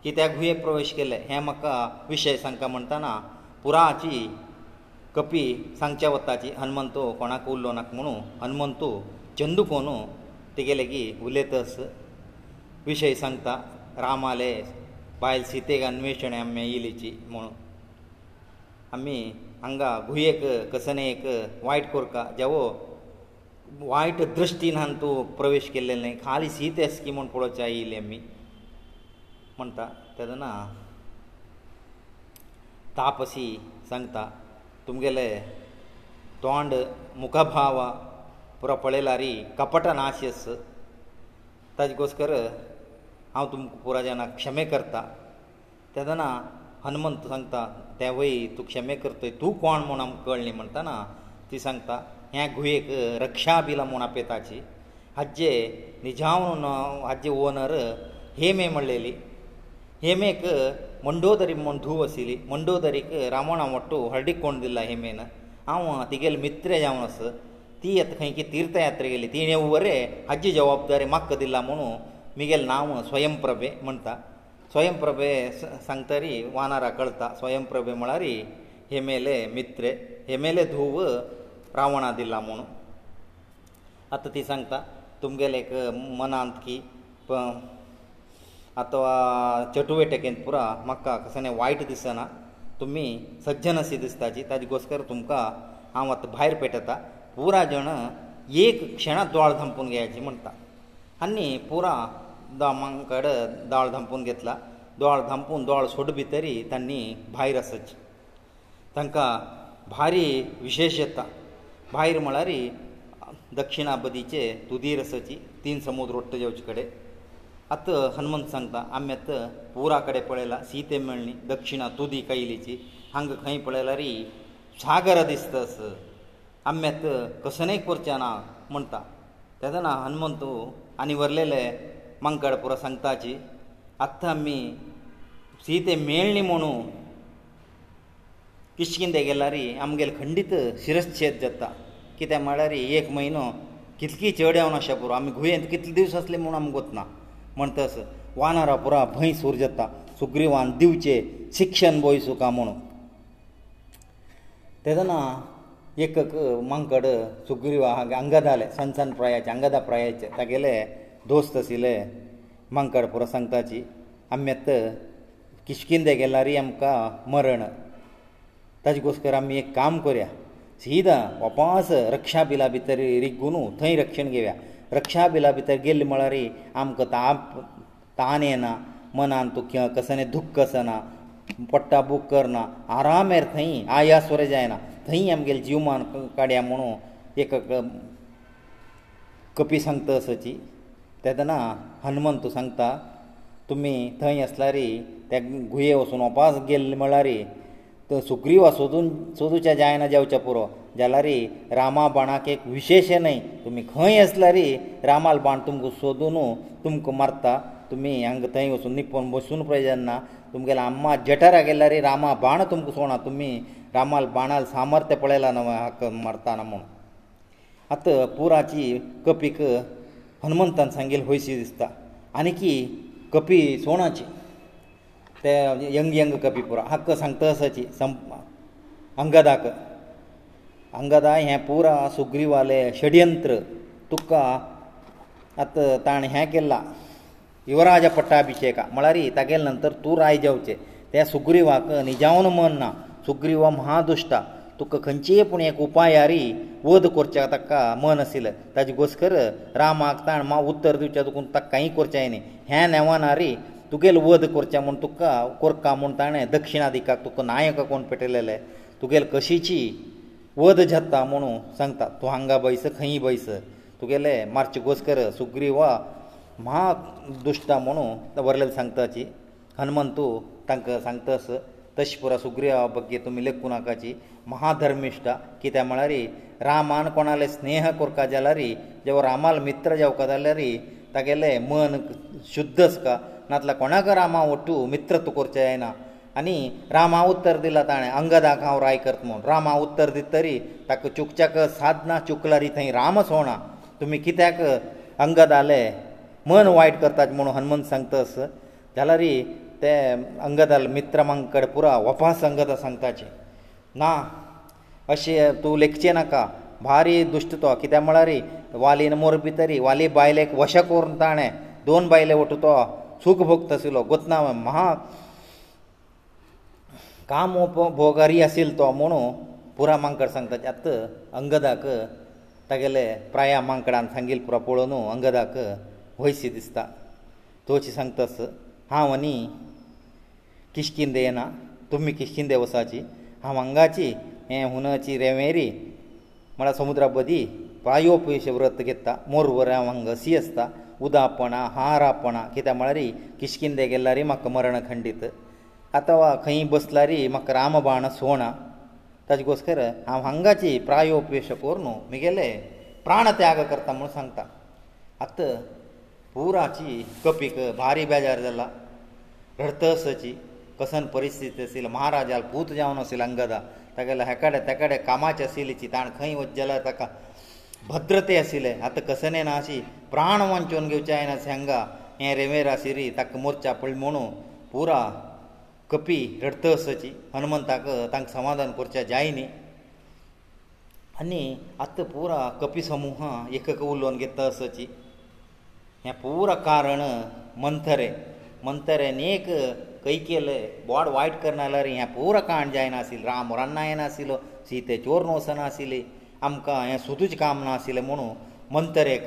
कित्याक गुहे प्रवेश केले हें म्हाका विशय सांगता म्हणटना पुराची कपी सांगच्या वताची हनुमंतू कोणाक उरलो नाक म्हणू हनुमंतू चंदू कोनू तेगेले की उलयतस विशय सांगता ರಾಮಾಲೇ ಫೈಲ್ ಸೀತೆಗನ್ವೇಷಣೆ ಅಮ್ಮ ಇಲ್ಲಿಚಿ ಅಮ್ಮ ಅಂಗ ಗುಯಕ ಕಸನೇಕ ವೈಟ್ ಕೋರ್ಕಾ ಜವ ವೈಟ್ ದೃಷ್ಟಿನಂತು ಪ್ರವೇಶಕ್ಕೆಲ್ಲಲ್ಲೇ ಖಾಲಿ ಸೀತೆ ಆಸ್ಕಿಮನ್ ಕೊಡೋಚಾ ಇಲ್ಲಿ ಅಮ್ಮ म्हणತಾ ತದನ ತಾಪಸಿ ಹೇಳ್ತಾ ತುಮ್ಗೆಲೇ ಟಾಂಡ ಮುಖಭಾವ ಪರಪಳೆಲಾರಿ ಕಪಟನಾಶ್ಯಸು ತದಿಗೋಸ್ಕರ हांव तुमकां पुराय जाणांक क्षमे करतां तेदना हनुमंत सांगता देवय तूं क्षमे करतय तूं कोण म्हूण आमकां कळ्ळी म्हणटना ती सांगता हे गुहेक रक्षा बिला म्हूण आपेताची हाजे निजाव हाजे ओनर हेमे म्हणलेली हेमेक मंडोदरी म्हूण धूव आशिल्ली मंडोदरीक रावणा वट्टू हर्डीक कोण दिला हेमेन हांव तिगेलो मित्र जावन आसा ती आतां खंय की तीर्थयात्रा गेली तिणें उरें हाजी जबाबदारी म्हाका दिला म्हणून मिगेल नांव स्वयंप्रभे म्हणटा स्वयंप्रभे सांगतरी वानरा कळटा स्वयंप्रभे म्हळ्यार हे मेले मित्रे हे मेले धूव रावणा दिला म्हणून आतां ती सांगता तुमगेले एक मनांत की अथवा चटुवेटेकेंत पुरो म्हाका कसले वायट दिसना तुमी सज्जन अशी दिसताची ताजे गोस्कर तुमकां हांव आतां भायर पेटयता पुरा जण एक क्षणांत दोळ धांपून घेयाची म्हणटा आनी पुरा दामां कडेन दोळ धांपून घेतला दोळ धांपून दोळ सोड भितरी तांणी भायर आसचे तांकां भारी विशेश येता भायर म्हळ्यार दक्षिणाबदीचे तुदीर आसची तीन समुद्र रोडटा जेवचे कडेन आतां हनुमंत सांगता आमी आतां पुरा कडेन पळयलां सीते मेळ्ळी दक्षिणा तुदी कैलीची हांगा खंय पळयल्यार सागर दिसतास आमी आतां कसनय करचें ना म्हणटा तेदना हनुमंत आनी वरलेले मंगळ पुरो सांगताची आत्तां आमी सीते मेळ्ळी म्हणू किशकिंदे गेल्यार आमगेले खंडीत शिरश्छेद जाता कित्याक म्हळ्यार एक म्हयनो कितकी चड येवन अशें पुरो आमी गुहेंत कितले दीस आसले म्हूण आमी वतना म्हणटस वानरां पुरो भंय सूर जाता सुग्रीवान दिवचे शिक्षण बोय सुका म्हुणू तेदना एक मंकड सुग्रीवा अंगदाले सनसन प्रायाचे अंगदा प्रायाचे तागेले दोस्त आशिल्ले मंकडपुरा सांगताची आमी आतां किशकिंदे गेल्यारय आमकां मरण ताजे कोसकर आमी एक काम करया सिदा वपास रक्षा बिला भितर रिगून थंय रक्षण घेवया रक्षा बिला भितर गेल्ले म्हळ्यार आमकां ताप तान येना मनान तुका कसं दुख्ख आसना पडटा बूक करना आराम येर थंय आयासवर जायना थंय आमगेले जीवमान काडया म्हणून एक कपी सांगता असोची तेदना हनुमंत सांगता तुमी थंय आसल्यारी त्या गुये वचून उपास गेल्ले म्हळ्यारी सुग्रीवा सोदून सोदूच्या जायना जेवच्या पुरो जाल्यारी रामा बाणाक एक विशेशें न्हय तुमी खंय आसल्यारी रामाल बाण तुमकां सोदुनू तुमकां मारता तुमी हांगा थंय वचून निपोवन बसून पळय जेन्ना तुमगेले आम्मा जठरा गेल्या रे रामा बाण तुमकां सोडा तुमी रामाल बाणाल सामर्थ्य पळयलां न्हू हाका मारताना म्हूण आतां पुराची कपीक हनुमंतान सांगिल हयशी दिसता आनीकी कपी सोणाची ते यंग यंग कपी पुरो हक्क सांगता असाची संप अंगदाक अंगदा हें पुरा सुग्रीवाले षडयंत्र तुका आतां ताणें हें केलां युवराज पट्टाभिशेका म्हळ्यार तागेले नंतर तूं राय जावचें त्या सुग्रीवाक निजावन मन ना सुग्रीव महादुश्टा तुका खंयचीय पूण एक उपायारी वध करचे ताका मन आशिल्लें ताजे घोसकर रामाक ताण मा उत्तर दिवचें तुका ताका कांय करचें न्ही हे नेवानारी तुगेलो वध करचें म्हूण तुका कोरका म्हूण ताणें दक्षिणादिकाक तुका नायक कोण पेटयलेले तुगेलें कशीची वध जाता म्हुणू सांगता तूं हांगा बैस खंय बैस तुगेले मार्च घोसकर सुग्री वा म्हा दुश्टा म्हुणू व्हरलेलें सांगता ची हनुमंतू तांकां सांगतास तशें पुरा सुग्रीवा बग्गे तुमी लेखू नाकाची महाधर्मिश्टा कित्याक म्हळ्यार रामान कोणाले स्नेह करता जाल्यार जे रामाल मित्र जावका जाल्यार तागेलें मन शुद्ध आसका नातल्या कोणाक रामा वटू मित्रत्व करचें जायना आनी रामा उत्तर दिला ताणें अंगदाक हांव राय करत म्हूण रामा उत्तर दिता तरी ताका चुकच्याक साधना चुकलारी थंय राम सोणा तुमी कित्याक अंगद आले मन वायट करतात म्हूण हनुमंत सांगतास जाल्यार ते अंगदाल मित्रमांक कडेन पुरो वपास अंगदा सांगताचें ना अशें तूं लेखचें नाका भारी दुश्ट तो कित्याक म्हळ्यार वालीन मोरपी तरी वाली बायलेक वशें करून ताणें दोन बायले वटू तो सुख भोगत आशिल्लो गोतना महा काम भोगारी आशिल्लो तो म्हणू पुरा मांकड सांगताचें आत अंगदाक तागेले प्राया मांकडान सांगिल्लो पुरो पळोवन अंगदाक वयशी दिसता तोशी सांगतास ಹಾವನಿ ಕಿಷ್ಕಿಂಧೇನ ತುಮ್ಮ ಕಿಷ್ಕಿಂಧೆವ ಸಾಚಿ ಆವ ಅಂಗಾಚಿ ಏ ಹೊನಚಿ ರೇಮೆರಿ ಮಡ ಸಮುದ್ರಪದಿ ಪಾಯೋಪವೇಶ ವ್ರತ ಗೆತ್ತ ಮೂರ ವರ ಅಂಗಸಿಯಸ್ತ ಉದಾಪನ ಆಹಾರಪನ ಕಿತೆ ಮಳರಿ ಕಿಷ್ಕಿಂಧೆ ಗೆಲ್ಲರಿ ಮಕ್ಕ ಮರಣ ಖಂಡಿತ ಅಥವಾ ಖೈ ಬಸಲರಿ ಮಕ್ಕ ರಾಮಬಾಣ ಸೋಣ ತಜ್ಗೋಸ್ಕರ ಆವ ಹಂಗಾಚಿ ಪ್ರಾಯೋಪವೇಶಕರುನು మిಗೆಲೆ प्राणತ್ಯಾಗ ಕರ್ತ ಮನುಸಂತ ಅತ್ತ पुराची कपीक भारी बेजार जाला रतसची कसन परिस्थिती आशिल्ली महाराजाल पूत जावन आशिल्लो अंगदा तेगेले हेकडे तेकडे कामाचे आशिल्लीची ताणें खंय वच जाल्यार ताका भद्रते आशिल्ले आतां कसने ना अशी प्राण वंचोवन घेवचे हांवें अशें हांगा हें रेमेरा सिरी ताका मोर्चा पडली म्हणून पुरा कपी रडतसची हनुमंताक तांकां समाधान करचें जाय न्ही आनी आतां पुरा कपी समुहां एक एक उलोवन घेता असची हें पूर कारण मंथरें मंथरेन एक खंय केलें बॉड वायट करना जाल्यार हें पूर कांड जायनाशिल्लें राम रान्ना येनाशिल्लो सीतेचोर नसनाशिल्ली आमकां हें सुदूच काम नाशिल्लें म्हुणू मंथरेक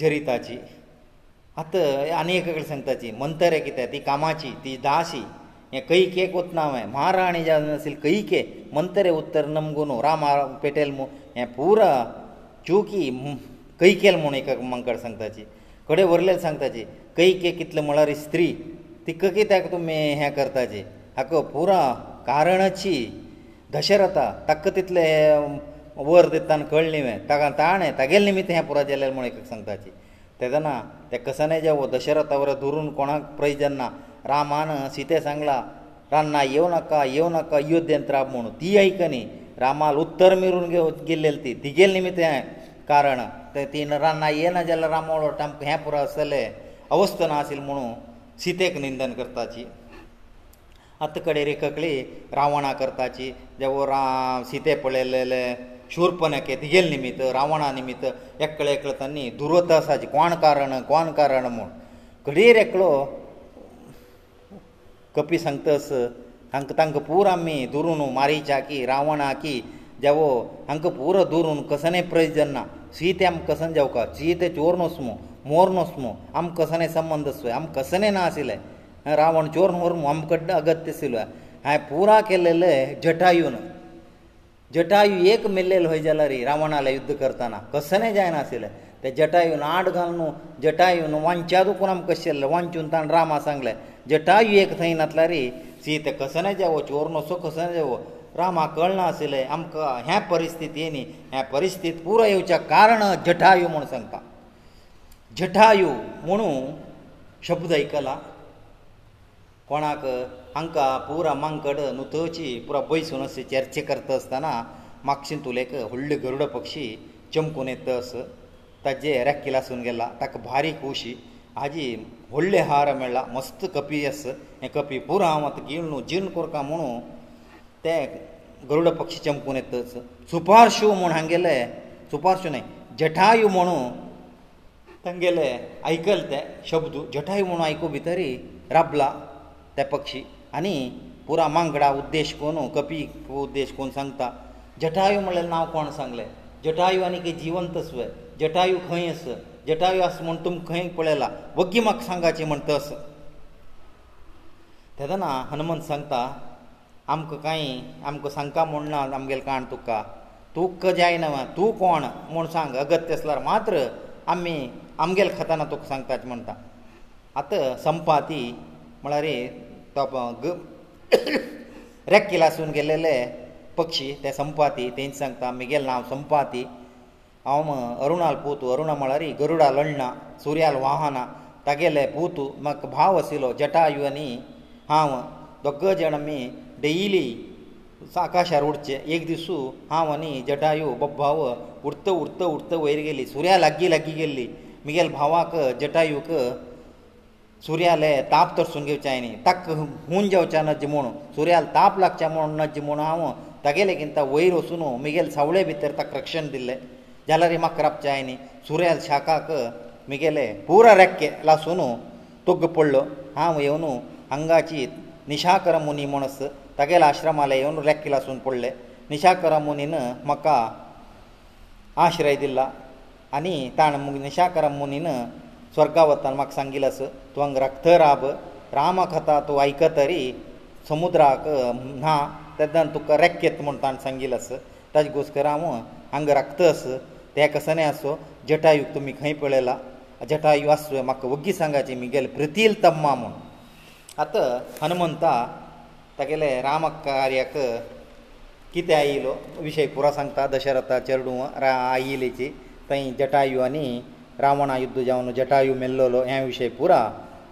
झरिताची आतां आनी एक कडेन सांगताची मंथरे कितें ती कामाची ती दाशी हें कैकेक वतना हांवें महाराणी जावन नाशिल्ली कैके मंथरे उत्तर नमगुनू राम पेटेल म्हूण हें पुरा चुकी कैकेल म्हूण एक मंकड सांगताची कडे व्हरले सांगताचे कैके कितले म्हळ्यार स्त्री ती कके त्याक तुमी हें करताचे हाक पुरा कारणाची दशरथा ताका तितले वर दितना कळ्ळी हें ताका ताणें तागेले निमित्त हें पुरो जालें म्हूण एक सांगताची तेदना ते कसने जे दशरथा वरां धरून कोणाक प्रय जेन्ना रामान सीते सांगला रान्ना येवं नाका येवं नाका अयोध्येंत राब म्हूण ती आयकनी रामाल उत्तर मेरून घेवन गेल्ले ती तिगेले निमित्त हें कारण ते तीन रानां येना जाल्यार रामोळ वटां हें पुरो आसतलें अवस्थ ना आशिल्लें म्हणून सितेक निंदन करताची आतां कडेन रेखकळी रावणा करताची देवो रा सिते पळयलेले शूरपणके तिगेल निमित्त रावणा निमित्त एकलो एकलो तांणी दुर्वतासाची कोण कारण कोण कारण म्हूण घडयेर एकलो कपी सांगतास हांकां तांकां पूर आमी दुरून मारीच्या की रावणा की देवो हांकां पुरो दुरून कसलें प्रयोजन ना ಸೀ ತೆ ಅಮ್ ಕಸನ್ ಜವಕ ಸೀ ತೆ ಚೋರ್ ನೋಸ್ಮೋ ಮೋರ್ ನೋಸ್ಮೋ ಅಮ್ ಕಸನೆ ಸಂಬಂಧ ಸ್ವೆ ಅಮ್ ಕಸನೆ ನಾಸಿಲೆ ರಾವಣ ಚೋರ್ ಮೋರ್ ಅಮ್ ಕಡ್ಡ ಅಗತ್ಯ ಸಿಲ್ವ ಹಾಯ್ ಪೂರಾ ಕೆಲ್ಲೆಲೆ ಜಟಾಯುನ ಜಟಾಯು ಏಕ ಮೆಲ್ಲೆಲ್ ಹೋಯ್ ಜಲರಿ ರಾವಣಾಲ ಯುದ್ಧ ಕರ್ತಾನ ಕಸನೆ ಜಾಯ ನಾಸಿಲೆ ತೆ ಜಟಾಯು ನಾಡ್ ಗಲ್ನು ಜಟಾಯು ನು ವಂಚಾ ದುಕುನ ಅಮ್ ಕಸ್ಯಲ್ಲ ವಂಚುನ್ ತಾನ್ ರಾಮ ಸಂಗ್ಲೆ ಜಟಾಯು ಏಕ ಥೈ ನತ್ಲರಿ ಸೀತೆ ಕಸನೆ ಜಾವೋ ಚೋರ್ ನೋಸೋ ಕಸನೆ ಜಾವೋ रामा कळनासलें आमकां हे परिस्थितींनी हे परिस्थित पुरो येवच्या कारण जठायू म्हूण सांगता जठायू म्हुणू शब्द आयकला कोणाक हांकां पुरा मांकड न्हू थंयची पुरा बैसून अशी चर्चे करता आसतना मागशीन तुलेक व्हडले गरुड पक्षी चमकून येत अस ताजे रॅक्किलासून गेला ताका बारीक उशी हाजी व्हडले हार मेळ्ळा मस्त कपी आस हें कपी पुरो हांव आतां गिळ न्हू जीण कोरता म्हुणू ते गरुड पक्षी चमकून येतच सुपारशू म्हूण हांगेले सुपारशू न्हय जठायू म्हणू तांगेले आयकल ते शब्द जठायू म्हणू आयकू भितरी राबला ते पक्षी आनी पुरा मांगडा उद्देश कोण कपी उद्देश कोण सांगता जठायू म्हणलें नांव कोण सांगलें जठायू आनीक जिवंत स्वय जठायू खंय आस जटायू आसा म्हूण तुमी खंय पळयला वग्गी म्हाका सांगाचें म्हण तस तेदना हनुमंत सांगता आमकां कांय आमकां सांगता म्हूण ना आमगेलें काण तुका तुका जायना तूं कोण म्हूण सांग अगत्य आसल्यार मात्र आमी आमगेलें खाताना तुका सांगताच म्हणटा आतां संपा ती म्हळ्यार रेक्की लासून गेलेले पक्षी ते संपाती तेंच सांगता म्हगेलें नांव संपाती हांव अरुणाल पोतू अरुणा म्हळ्यार गरुडा लण्णा सुर्याल वाहना तागेले पोतू म्हाका भाव आशिल्लो जटायू आनी हांव दोग जाण आमी डेली आकाशार उडचें एक दिसू हांव आनी जटायू बब्बाव उरत उरत उरत वयर गेली सुर्या लागीं लागीं गेल्ली म्हगेल भावाक जटायूक सुर्याले ताप तरसून घेवचें न्ही ताक हून जेवचें नज म्हूण सुर्याल ताप लागचें म्हूण नज म्हूण हांव तागेले किंता वयर वचून म्हगेल सावळे भितर ताका रक्षण दिल्लें जाल्यार म्हाक रापचें न्ही सुर्याल शाकाक म्हगेले पुरा रेक्के लासून तुग्ग पडलो हांव येवन हांगाची निशाकर मुनी म्हणस ತಕೇಲ ಆಶ್ರಮಾಲಯೋನು ಲ್ಯಾಕ್ಕಿಲಸುನ್ ಪೊಡ್ಲೆ นิ ಶಕರಮೂನಿನ ಮಕ ಆಶ್ರಯದಿಲ್ಲ ಅನಿ ತಾಣ ಮೂನಿನ ಶಕರಮೂನಿನ ಸ್ವರ್ಗವತ್ತನ್ ಮಕ ಸಂಗಿಲಸು ತ್ವಂಗ ರಕ್ತ ರಾಮಕತಾ تو ಐಕತರಿ ಸಮುದ್ರಾ ನಾ ತದನ್ ತು ಕರಕ್ಕೆತ್ ಮುಂತಾನ್ ಸಂಗಿಲಸು ತಜ್ ಗೋಸ್ಕರಮ ಅಂಗರಕ್ತ ಅಸ ತ್ಯಾ ಕಸನೆ ಅಸೋ ಜಟಾಯು್ ತುಮಿ ಖೈ ಪಳೆಲಾ ಅಜಟಾಯು ಅಸ್ ಮಕ ಒಗ್ಗಿ ಸಾಂಗಾಜಿ ಮಿಂಗೇಲ್ ಪ್ರತಿil ತಮ್ಮಾಮು ಆತ ಹನುಮಂತ तागेले राम कार्याक कितें आयिल्लो विशय पुरो सांगता दशरथा चेडूं रा आयिल्लीची थंय जटायू आनी रावणा युध्द जावन जटायू मेल्लोलो हे विशय पुरा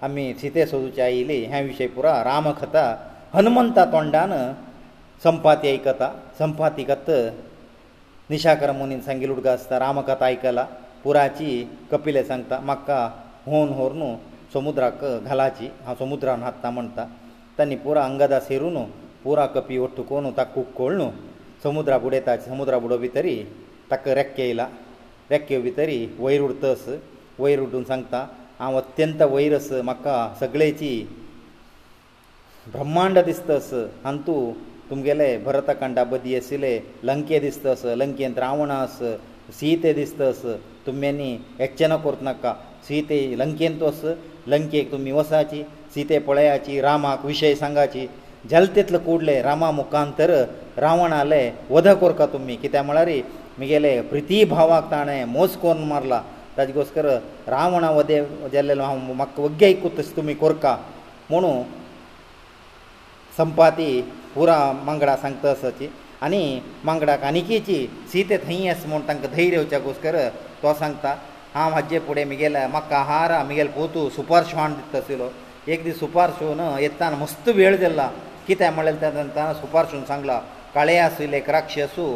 आमी सिते सोदूची आयिल्ली हे विशय पुरा रामकथा हनुमंता तोंडान संपाती आयकता संपाती कथ निशाकर मुनीन सांगिल्लो उडगा आसता रामकथा आयकला पुराची कपिले सांगता म्हाका होन होर न्हू समुद्राक घालाची हांव समुद्रान हाडटा म्हणटा ತನ್ನಿ پورا ಅಂಗದಾಸೆರುನು پورا ಕಪಿ ಒಟ್ಟುಕೋನು ತಕ್ಕುಕೊಳ್ಳನು ಸಮುದ್ರ ಗುಡೇತಾ ಸಮುದ್ರ ಬುಡ ಒಿತರಿ ತಕ್ಕ ರಕ್ಕೆ ಇಲ್ಲ ರಕ್ಕೆ ಒಿತರಿ ವೈರುರ್ತಸ ವೈರುಟುನ್ ಸಂಕ್ತ ಆವ ಅತ್ಯಂತ ವೈರಸ್ ಮಕ್ಕ ಸಗಳೆಚಿ ಬ್ರಹ್ಮಾಂಡ ದಿಸ್ತಸ ಅಂತೂ ತುಮ್ಗೆಲೇ ಭರತಕಂಡ ಬದಿಯಸಿಲೇ ಲಂಕೇ ದಿಸ್ತಸ ಲಂಕೇಂದ್ರಾವಣಾಸ ಸೀತೆ ದಿಸ್ತಸ ತುಮ್ಮೇನಿ ಎಚ್ಚೆನ ಕುರ್ತನಕ್ಕ ಸೀತೆ ಲಂಕೇಂತೋಸ್ ಲಂಕೇ ತುಮಿ ವಸಾಚಿ सीते पळयाची रामाक विशय सांगाची जलतेंतलो कूडले रामा मुखांतर रावण आले वध कोरता तुमी कित्याक म्हळ्यार म्हगेले प्रिती भावाक ताणें मोस कोन मारला ताजे गोस्कर रावणा वदे जाल्लेलो हांव म्हाका वग्गे कुत्त तुमी कोरका म्हुणू संपाती पुरा मांगडा सांगता असोची आनी मांगडाक आनीकेची सीते थंय आसा म्हूण तांकां धैर्य येवच्या गोस्कर तो सांगता हांव हाजे फुडें म्हगेल म्हाका हार म्हगेलो पोतू सुपार श्वान दिता आशिल्लो एक दीस सुपारशून येतना मस्त वेळ दिला कितें म्हणलें तेन्ना सुपारशून सांगला काळे आसले राक्षसू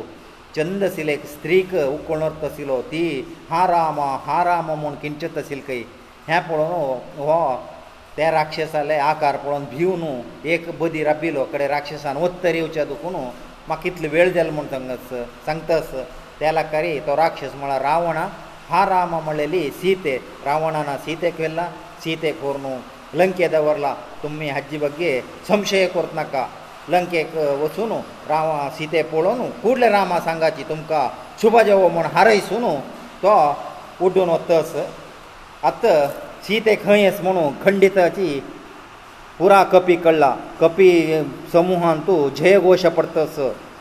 चंद आसले स्त्रीक उकळत आसलो ती हा राम हा राम म्हूण किंचत आसली खंय हें पळोवन हो ते राक्षसाले आकार पळोवन भिव न्हू एक बदी राबिलो कडेन राक्षसान वत्तर येवच्या दुखून म्हाका कितलो वेळ जालो म्हूण सांगत सांगतस त्याला करी तो राक्षस म्हळ्यार रावणा हा राम म्हणलेली सीते रावणान सीतेक व्हेला सीतेक व्हर न्हू ಲಂಕೆದ ವರ್ಲಾ ತುಮ್ಮಿ ಹಜ್ಜಿ ಬಗ್ಗೆ ಸಂಶಯ ಕೊರ್ತನಕ ಲಂಕೆ ವಸೂನು ರಾಮ ಸೀತೆ ಪೋಳೋನು ಕೂಡಲೆ ರಾಮ ಸಂಗಾಚಿ ತುಮ್ಕ ಶುಭ ಜವ ಮುನ್ ಹರೈಸೂನು ತೊ ಉಡ್ಡು ನೊತ್ತಸ ಅತ್ತ ಸೀತೆ ಖಯಸ್ ಮುನು ಖಂಡಿತ ಚಿ ಪುರ ಕಪಿ ಕಳ್ಳ ಕಪಿ ಸಮೂಹಂತು ಜಯ ಘೋಷ ಪಡ್ತಸ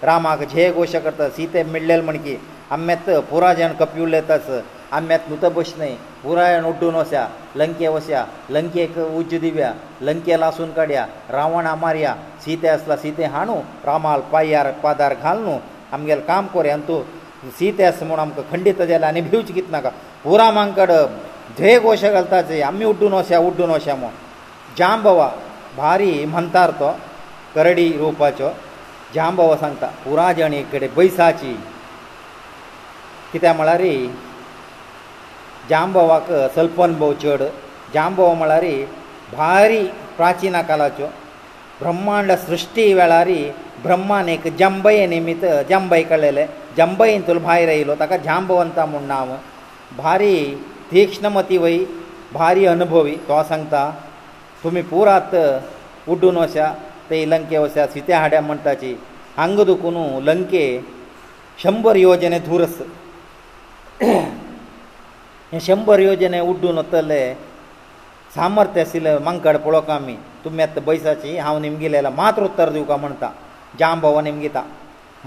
ರಾಮಾಗ ಜಯ ಘೋಷ ಕರ್ತ ಸೀತೆ ಮಿಳ್ಳೆಲ್ ಮಣಕಿ ಅಮ್ಮೆತ್ತ ಪುರ ಜನ ಕಪಿ ಉಳ್ಳೆತಸ आम्यात मृत बसनय पुरायण उड्डून वस्या लंके वस्या लंकेक उज्ज दिव्या लंके लासून काड्या रावणा मारया सीते आसला सीते हाणू रामाल पायार पादार घाल न्हू आमगेलें काम कोरया आनी तूं सीते आसा म्हूण आमकां खंडीत जाल्या आनी भिवचें कित नाका पुरामांकड ध्येय घोश घालता आमी उड्डून वस्या उड्डून वस्या म्हूण जांबवा भारी म्हणतार तो करडी रोवपाचो जांबवा सांगता पुराजणी कडेन बैसाची कित्याक म्हळ्यार जांबवाक सल्पनभव चड जांबव म्हळ्यार भारी प्राचीन कालाच्यो ब्रह्मांड सृश्टी वेळार ब्रह्मान एक जंबये निमित्त जंबय कळलेले जंबयंतूल भायर आयलो ताका जांबवंता म्हूण नांव भारी तीक्ष्णमती वयी भारी अनुभवी तो सांगता तुमी पुरात उड्डून अशा ते लंके अशा सिते हाड्या म्हणटाची हांग दुखून लंके शंबर योजने धूरस ಈ ಶಂಭರ ಯೋಜನೆ ಉಡ್ಡೋನ ತಲೆ ಸಾಮರ್ಥ್ಯಶೀಲ ಮಂಗಡ ಪೊಲಕಾಮಿ ತುಮ್ಮ್ಯಾ ತ ಬಯಸಾಚಿ ಹೌನim ಗೆಳೆಯಲ ಮಾತ್ರ ಉತ್ತರ ದಿವಕ ಮಂತಾ ಜಾಂಭವವ ನಿಮಗೆ ತ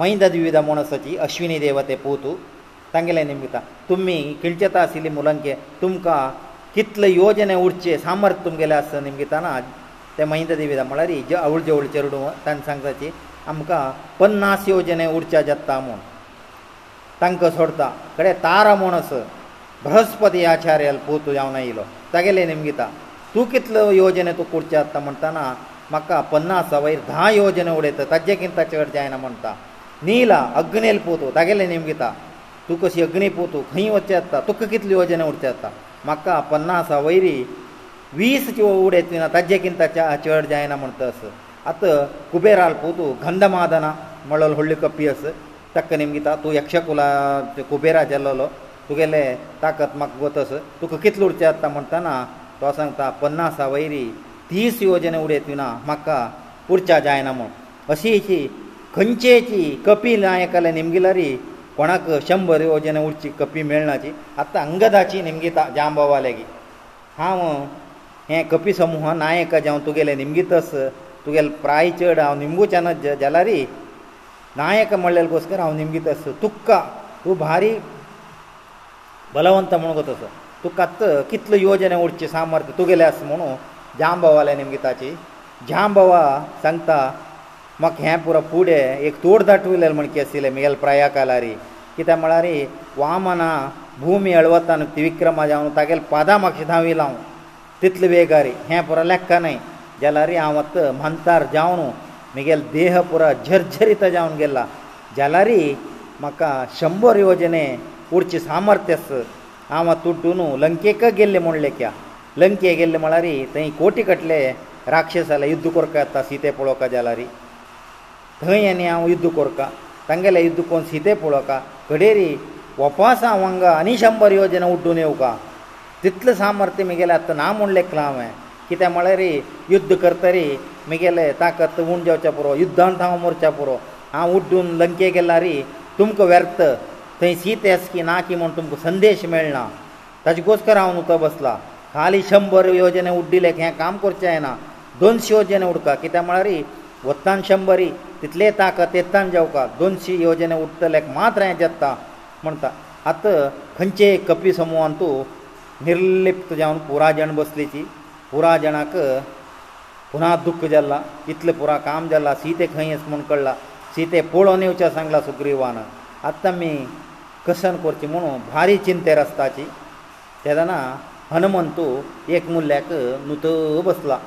ಮೈಂದ ದಿವಿದ ಮೋನಸಚಿ ಅಶ್ವಿನಿ ದೇವತೆ ಪೂತು ತಂಗિલે ನಿಮಗೆ ತ ತುಮ್ಮಿ ಕಿಳ್ಚತಾಸಿಲಿ ಮೂಲಂಕೆ ತುಮ್ಕಾ ಕಿತ್ಲ ಯೋಜನೆ ಉಡ್ಚೆ ಸಾಮರ್ಥ್ಯ ತುಮ್ಗೆ ಲಸ್ ನಿಮಗ ತನ ಮೈಂದ ದಿವಿದ ಮಳರಿ ಔಲ್ ಜೌಲ್ಚರುಡೊ ತನ್ ಸಾಂಗಸಚಿ ಅಮಕ 50 ಯೋಜನೆ ಉಡ್ಚ ಜಾತ್ತಾ ಮೋನ್ ತಂಕ ಸೋರ್ತಾ ಕಡೆ ತಾರ ಮೋನಸ ಬ್ರಹ್ಮಸ್ಪತಿ ಆಚಾರ್ಯ ಲಪೂತ ಯಾವನೈಲೋ ತಗಲೇ ನಿಮಿಗಿತಾ ತುಕಿತ್ಲ ಯೋಜನೆ ತೋ ಕುಡ್ಚಾ ಅಂತಂತಾ ಮಕ್ಕ 50ವೈರೆ 10 ಯೋಜನೆ ಉಡೀತ ತಜ್ಜೆಗಿಂತ ಚೋರ್ ಜಾಯನ ಅಂತಾ ನೀಲಾ ಅಗ್ನೈ ಲಪೂತ ತಗಲೇ ನಿಮಿಗಿತಾ ತುಕೊಸಿ ಅಗ್ನಿ ಪೂತೂ ಖೈ ವಚಾ ಅಂತಾ ತುಕ್ಕ ಕಿತ್ಲಿ ಯೋಜನೆ ಉಡ್ತ್ಯಾ ಅಂತಾ ಮಕ್ಕ 50ವೈರಿ 20 ಕಿವ ಉಡೇತಿ ನಿನ ತಜ್ಜೆಗಿಂತ ಚೋರ್ ಜಾಯನ ಅಂತಾ ಅಸ ಆತ ಕುಬೇರ ಲಪೂತ ಗಂಧಮಾದನ ಮಳ್ಳಲ್ ಹೊಳ್ಳಿಕಪ್ಪಿಸ ತಕ್ಕ ನಿಮಿಗಿತಾ ತು ಯಕ್ಷಕುಲ ಕುಬೇರ ಜಲ್ಲೋ तुगेले ताकत म्हाका वतस तुका कितलो उरचें जाता म्हणटना तो सांगता पन्नासा वयरी तीस योजने उडयतना म्हाका उरच्या जायना म्हूण अशी अशी खंयचेची कपी नायकाले निमगिलारी कोणाक शंबर योजने उरची कपी मेळनाची आतां अंगदाची निमगिता जांबवालेगी हांव हें कपी समूह नायक जे हांव तुगेले निमगितस तुगेले प्राय चड हांव निमगुच्यानच जालारी नायक म्हणलेले कोसकर हांव निमगितस तुक्का तूं भारी ಬಲವಂತ ಮಣಗತಸ ತು ಕತ್ತ ಕಿತ್ಲ ಯೋಜನೆ ಉಡ್ಚೆ ಸಾಮರ್ಥ್ಯ ತುಗೆಲೇ ಅಸ ಮನೋ ಜಾಂಭವವಾಲೆ ನಿಮಗೆ ತಾಚಿ ಜಾಂಭವ ಸಂತ ಮಕ ಹ್ಯಾ پورا ಕೂಡೆ ಏಕ್ ತೋಡದ ಟು ಲೇಲ್ ಮಣಕೇಶಿಲೆ ಮೇಲ್ ಪ್ರಾಯ ಕಲಾರಿ ಕಿತೆ ಮಳಾರಿ ವಾಮನ ಭೂಮಿ ಅಳವತನ ತಿವಿಕ್ರಮ ಜಾವ್ನ ತagel ಪದ ಮಕ್ಷದಾವಿ ಲಾವ್ ತಿತ್ಲ ವೇಗಾರಿ ಹ್ಯಾ پورا ಲಕ್ಕನೈ ಜಲರಿ ಆಮತ ಭಂತಾರ್ ಜಾವ್ನ ಮೇಗೆಲ್ ದೇಹಪುರ ಜರ್ಜರಿತ ಜಾವ್ನ ಗೆಲ್ಲ ಜಲರಿ ಮಕ ಶಂಭೋ ಯೋಜನೆ ഊർജ്ജ ಸಾಮರ್ಥ್ಯസ് ആവ トゥ ട്ടുනු ലങ്കേക ഗെല്ലെ മൊണലെക ലങ്കേ ഗെല്ലെ മളരി തൈ കോടി катലെ രാക്ഷസала യുദ്ധ കൊർക്കത്താ സീതേ പോളക ജലരി ഘയനേ ആ യുദ്ധ കൊർക്ക തંગലെ യുദ്ധ കൊൻ സീതേ പോളക കടേരി വോപാസ ആവംഗ അനി 100 യോജന ഉട്ടുനേവക തിтല ಸಾಮರ್ಥ്യമേ ഗെലത്ത നാ മൊണലെക് ലാമ കെ തമളരി യുദ്ധkertരി മગેലെ താകത് ഉൻജോചാ ପରവ യുദ്ധാന്താ മോർച്ചാ ପରവ ആ ഉഡ്ഡുൻ ലങ്കേ ഗെല്ലരി തുംക വെർത് थंय सीत येस की ना की म्हूण तुमकां संदेश मेळना ताजे गोस्कर हांव उतर बसला खाली शंबर योजने उड्डिले हें काम करचें ना दोनशे योजने उडका कित्याक म्हळ्यार वत्तान शंबरी तितले ताकद तेत्तान जेवका दोनशे योजने उडटले मात्र हें जेत्ता म्हणटा आतां खंयचेय कपी समुहान तूं निर्लिप्त जावन पुरा जण बसली ती पुरा जणाक पुना दुख्ख जाल्ला इतलें पुरा काम जाल्लां सीते खंय येस म्हूण कळ्ळां सीते पळोवन येवचें सांगलां सुग्रीवान आतां आमी कसन करचें म्हणून भारी चिंते रस्ताची तेदना हनुमंतू एक मुल्ल्याक नुत बसला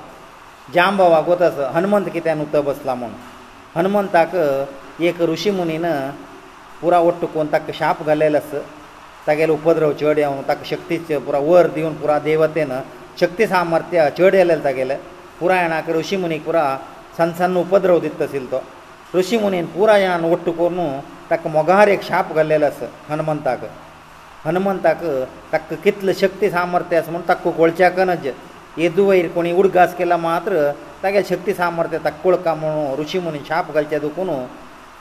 जांबवाक वता हनुमंत कित्याक नुत बसला म्हूण हनुमंताक एक ऋशी मुनीन पुरा वट्ट कोन ताका शाप घालेले आस तागेलो उपद्रव चड येवन ताका शक्तीचे पुरा वर दिवन पुरा देवतेन शक्ती सामर्थ्य चड येलें तागेले पुरायणाक ऋशी मुनीक पुरा सन सन्न उपद्रव दित आशिल्लो तो ऋशी मुनीन पुरायण वट्ट करून ತಕ್ಕ ಮಗಹರೆ ಶಾಪ ಗಲ್ಲೆಲ್ಲ ಸರ್ ಹನುಮಂತಾಕ ಹನುಮಂತಾಕ ತಕ್ಕ ಕೆತ್ಲ ಶಕ್ತಿ ಸಾಮರ್ಥ್ಯ ಆಸ ಮನ್ ತಕ್ಕ ಕೋಳ್ಚಕನ ಜೇದು ವೈರ್ ಕೋನಿ ಉಡ್ ಗಾಸ್ ಕೆಲ್ಲ ಮಾತ್ರ ತಗ ಶಕ್ತಿ ಸಾಮರ್ಥ್ಯ ತಕ್ಕ ಕೋಳ್ ಕಮ ರುಚಿ ಮನು ಶಾಪ ಗಲ್ಚೆದು ಕೋನು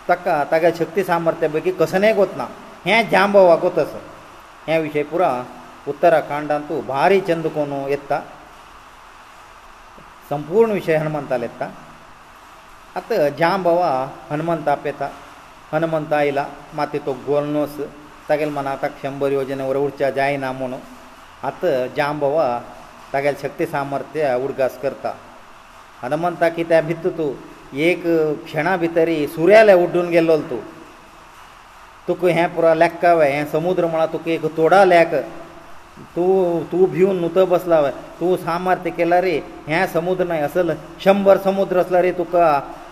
ತಕ್ಕ ತಗ ಶಕ್ತಿ ಸಾಮರ್ಥ್ಯ ಬಗ್ಗೆ ಕಸನೆ ಗೊತ್ನಾ ಹ್ಯಾ ಜಾಂಬವ ಗೊತಸ ಹ್ಯಾ ವಿಷಯ پورا ಉತ್ತರ कांड ಅಂತೂ ಬಾರಿ ಜಂದಕೋನು ಎತ್ತ ಸಂಪೂರ್ಣ ವಿಷಯ ಹನುಮಂತಾಲೆತ್ತಾ ಅತ ಜಾಂಬವ ಹನುಮಂತ ಆಪೇತಾ हनुमंत आयला माते तो गोलनोस तागेले म्हण आतां शंबर योजने वर उरच्या जायना म्हणून आतां जांबवा तागेले शक्ती सामर्थ्य उडगास करता हनुमंता कित्या भितर तूं एक क्षणा भितरी सुर्याले उड्डून गेल्लो तूं तुका हें पुरा लेखकावें हें समुद्र म्हळ्यार तुका एक तोडा लेख तूं तूं भिवन नुत बसला तूं सामर्थ्य केला रे हें समुद्र न्हय असल शंबर समुद्र आसला रे तुका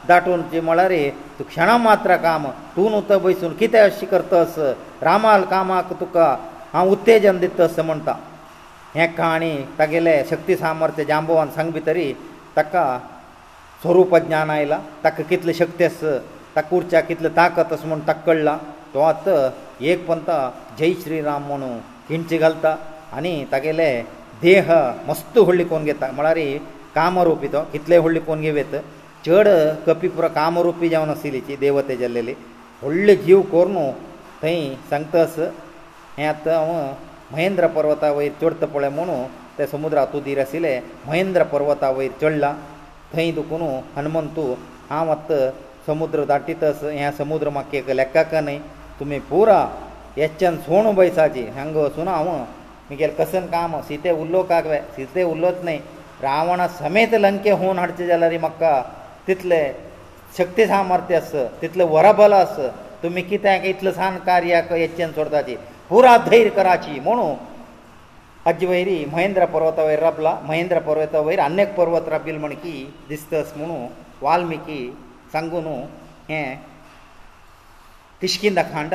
दाटून ती म्हळ्यार रे तूं क्षणां मात्र काम तूं न्हू तो बसून कितें अशें करतस रामाल कामाक तुका हांव उत्तेजन दितस म्हणटा हें काणी तागेले शक्ती सामर्थ्य जांबवान सांग भितरी ताका स्वरूप ज्ञान आयलां ताका कितले शक्ती आस ताका उर्चा कितले ताकत आस म्हूण ताका कळ्ळां तो आतां एक पंत जय श्रीराम म्हणून किंची घालता आनी तागेले देह मस्त व्हडली कोण घेता म्हळ्यार कामरूपी तो कितले व्हडली कोण घेवयता ಜಡ ಕಪಿಪುರ ಕಾಮರೂಪಿ ಜವನ ಸಿಲಿಚಿ ದೇವತೆ ಜಲ್ಲೆಲಿ ಒಳ್ಳೆ ಜೀವ ಕೋರನು ತೈ ಸಂಕ್ತಸ ಮಹೇಂದ್ರ ಪರ್ವತವೈ ತೊಡತ ಪೊಳೆಮನು ತೈ ಸಮುದ್ರ ಅತು ದೀರ ಸಿಲೆ ಮಹೇಂದ್ರ ಪರ್ವತವೈ ತೊಳ್ಳ ತೈ ದುಕುನು ಹನುಮಂತ ಆಮತ್ತ ಸಮುದ್ರ ದಾಟಿ ತಸ ಸಮುದ್ರ ಮಕ್ಕ ಲಕ್ಕಕನೆ ತುಮೆ پورا ಎಚನ್ ಸೋಣು ಬಯಸಾಜಿ ಹಂಗ ಸುನವು ನನಗೆ ಕಸನ್ ಕಾಮ ಸೀತೆ ಉಲ್ಲೋಕಾಗವೆ ಸೀತೆ ಉಲ್ಲೋತ್ ನೈ ರಾವಣ ಸಮೇತ ಲಂಕೇ ಹೋನಡ್ತಿದ ಜಲ್ಲರಿ ಮಕ್ಕ तितले शक्ती सामर्थ्य आस तितले वरबल आस तुमी कित्याक इतले सान कार्याक येच्चेन सोडपाची पुरा धैर्य कराची म्हणून हाजे वयरी महेंद्र पर्वता वयर रबला महेंद्र पर्वता वयर अनेक पर्वत रबील म्हण की दिसतस म्हणून वाल्मिकी सांगून हे किश्किंद खांड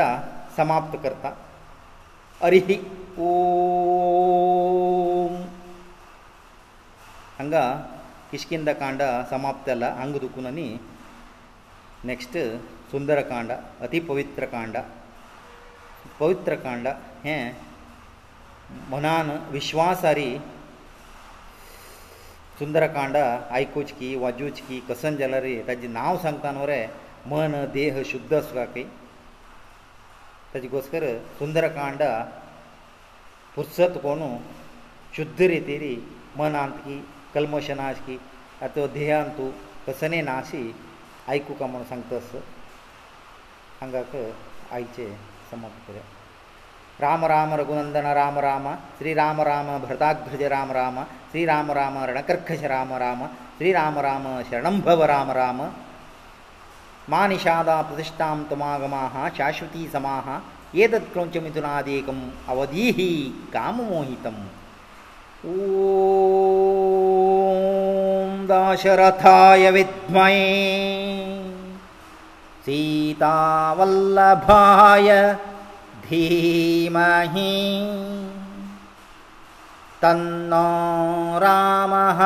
समाप्त करता अरिहि ओ हांगा ಕಿಷ್ಕಿಂದ ಕಾಂಡ ಸಮಾಪ್ತಲ್ಲ ಹಂಗು ದುಕ್ಕುನನಿ ನೆಕ್ಸ್ಟ್ ಸುಂದರಕಾಂಡ ಅತಿ ಪವಿತ್ರ ಕಾಂಡ ಪವಿತ್ರ ಕಾಂಡ ಹೇ ಮನಾನ ವಿಶ್ವಾಸಾರಿ ಸುಂದರಕಾಂಡ ಐಕೋಚ್ಕಿ ವಜೂಚ್ಕಿ ಕಸನ್ ಜಲರಿ ತಜ್ಜಿ ನಾವು ಸಂಕ್ತಾನವರೆ ಮನ ದೇಹ ಶುದ್ಧ ಸುಗಾಕೈ ತಜ್ಗೋಸ್ಕರ ಸುಂದರಕಾಂಡ ಪುರ್ಸತ್ ಕೋನು ಶುದ್ಧ ರೀತಿ ಮನ ಅಂತಕಿ कल्मश नाशी आतां ध्येयान तूं कसने नाशी आयकुका म्हूण सांगतास हांगाक आयचें समाप्त करया राम राम रघुनंदन राम राम श्री राम राम भरताग्रज राम राम श्री राम राम रणकर्कश राम राम श्री राम राम शरणंभव राम राम मा निषादा प्रतिष्ठां तुमागमाः शाश्वती समाः एतत् क्रौञ्चमिथुनादेकम् अवधीः काममोहितम् दशरथाय विद्मे सीतावल्लभाय धीमहि तन्नो रामः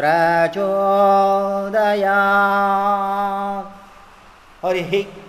प्रचोदया हरिः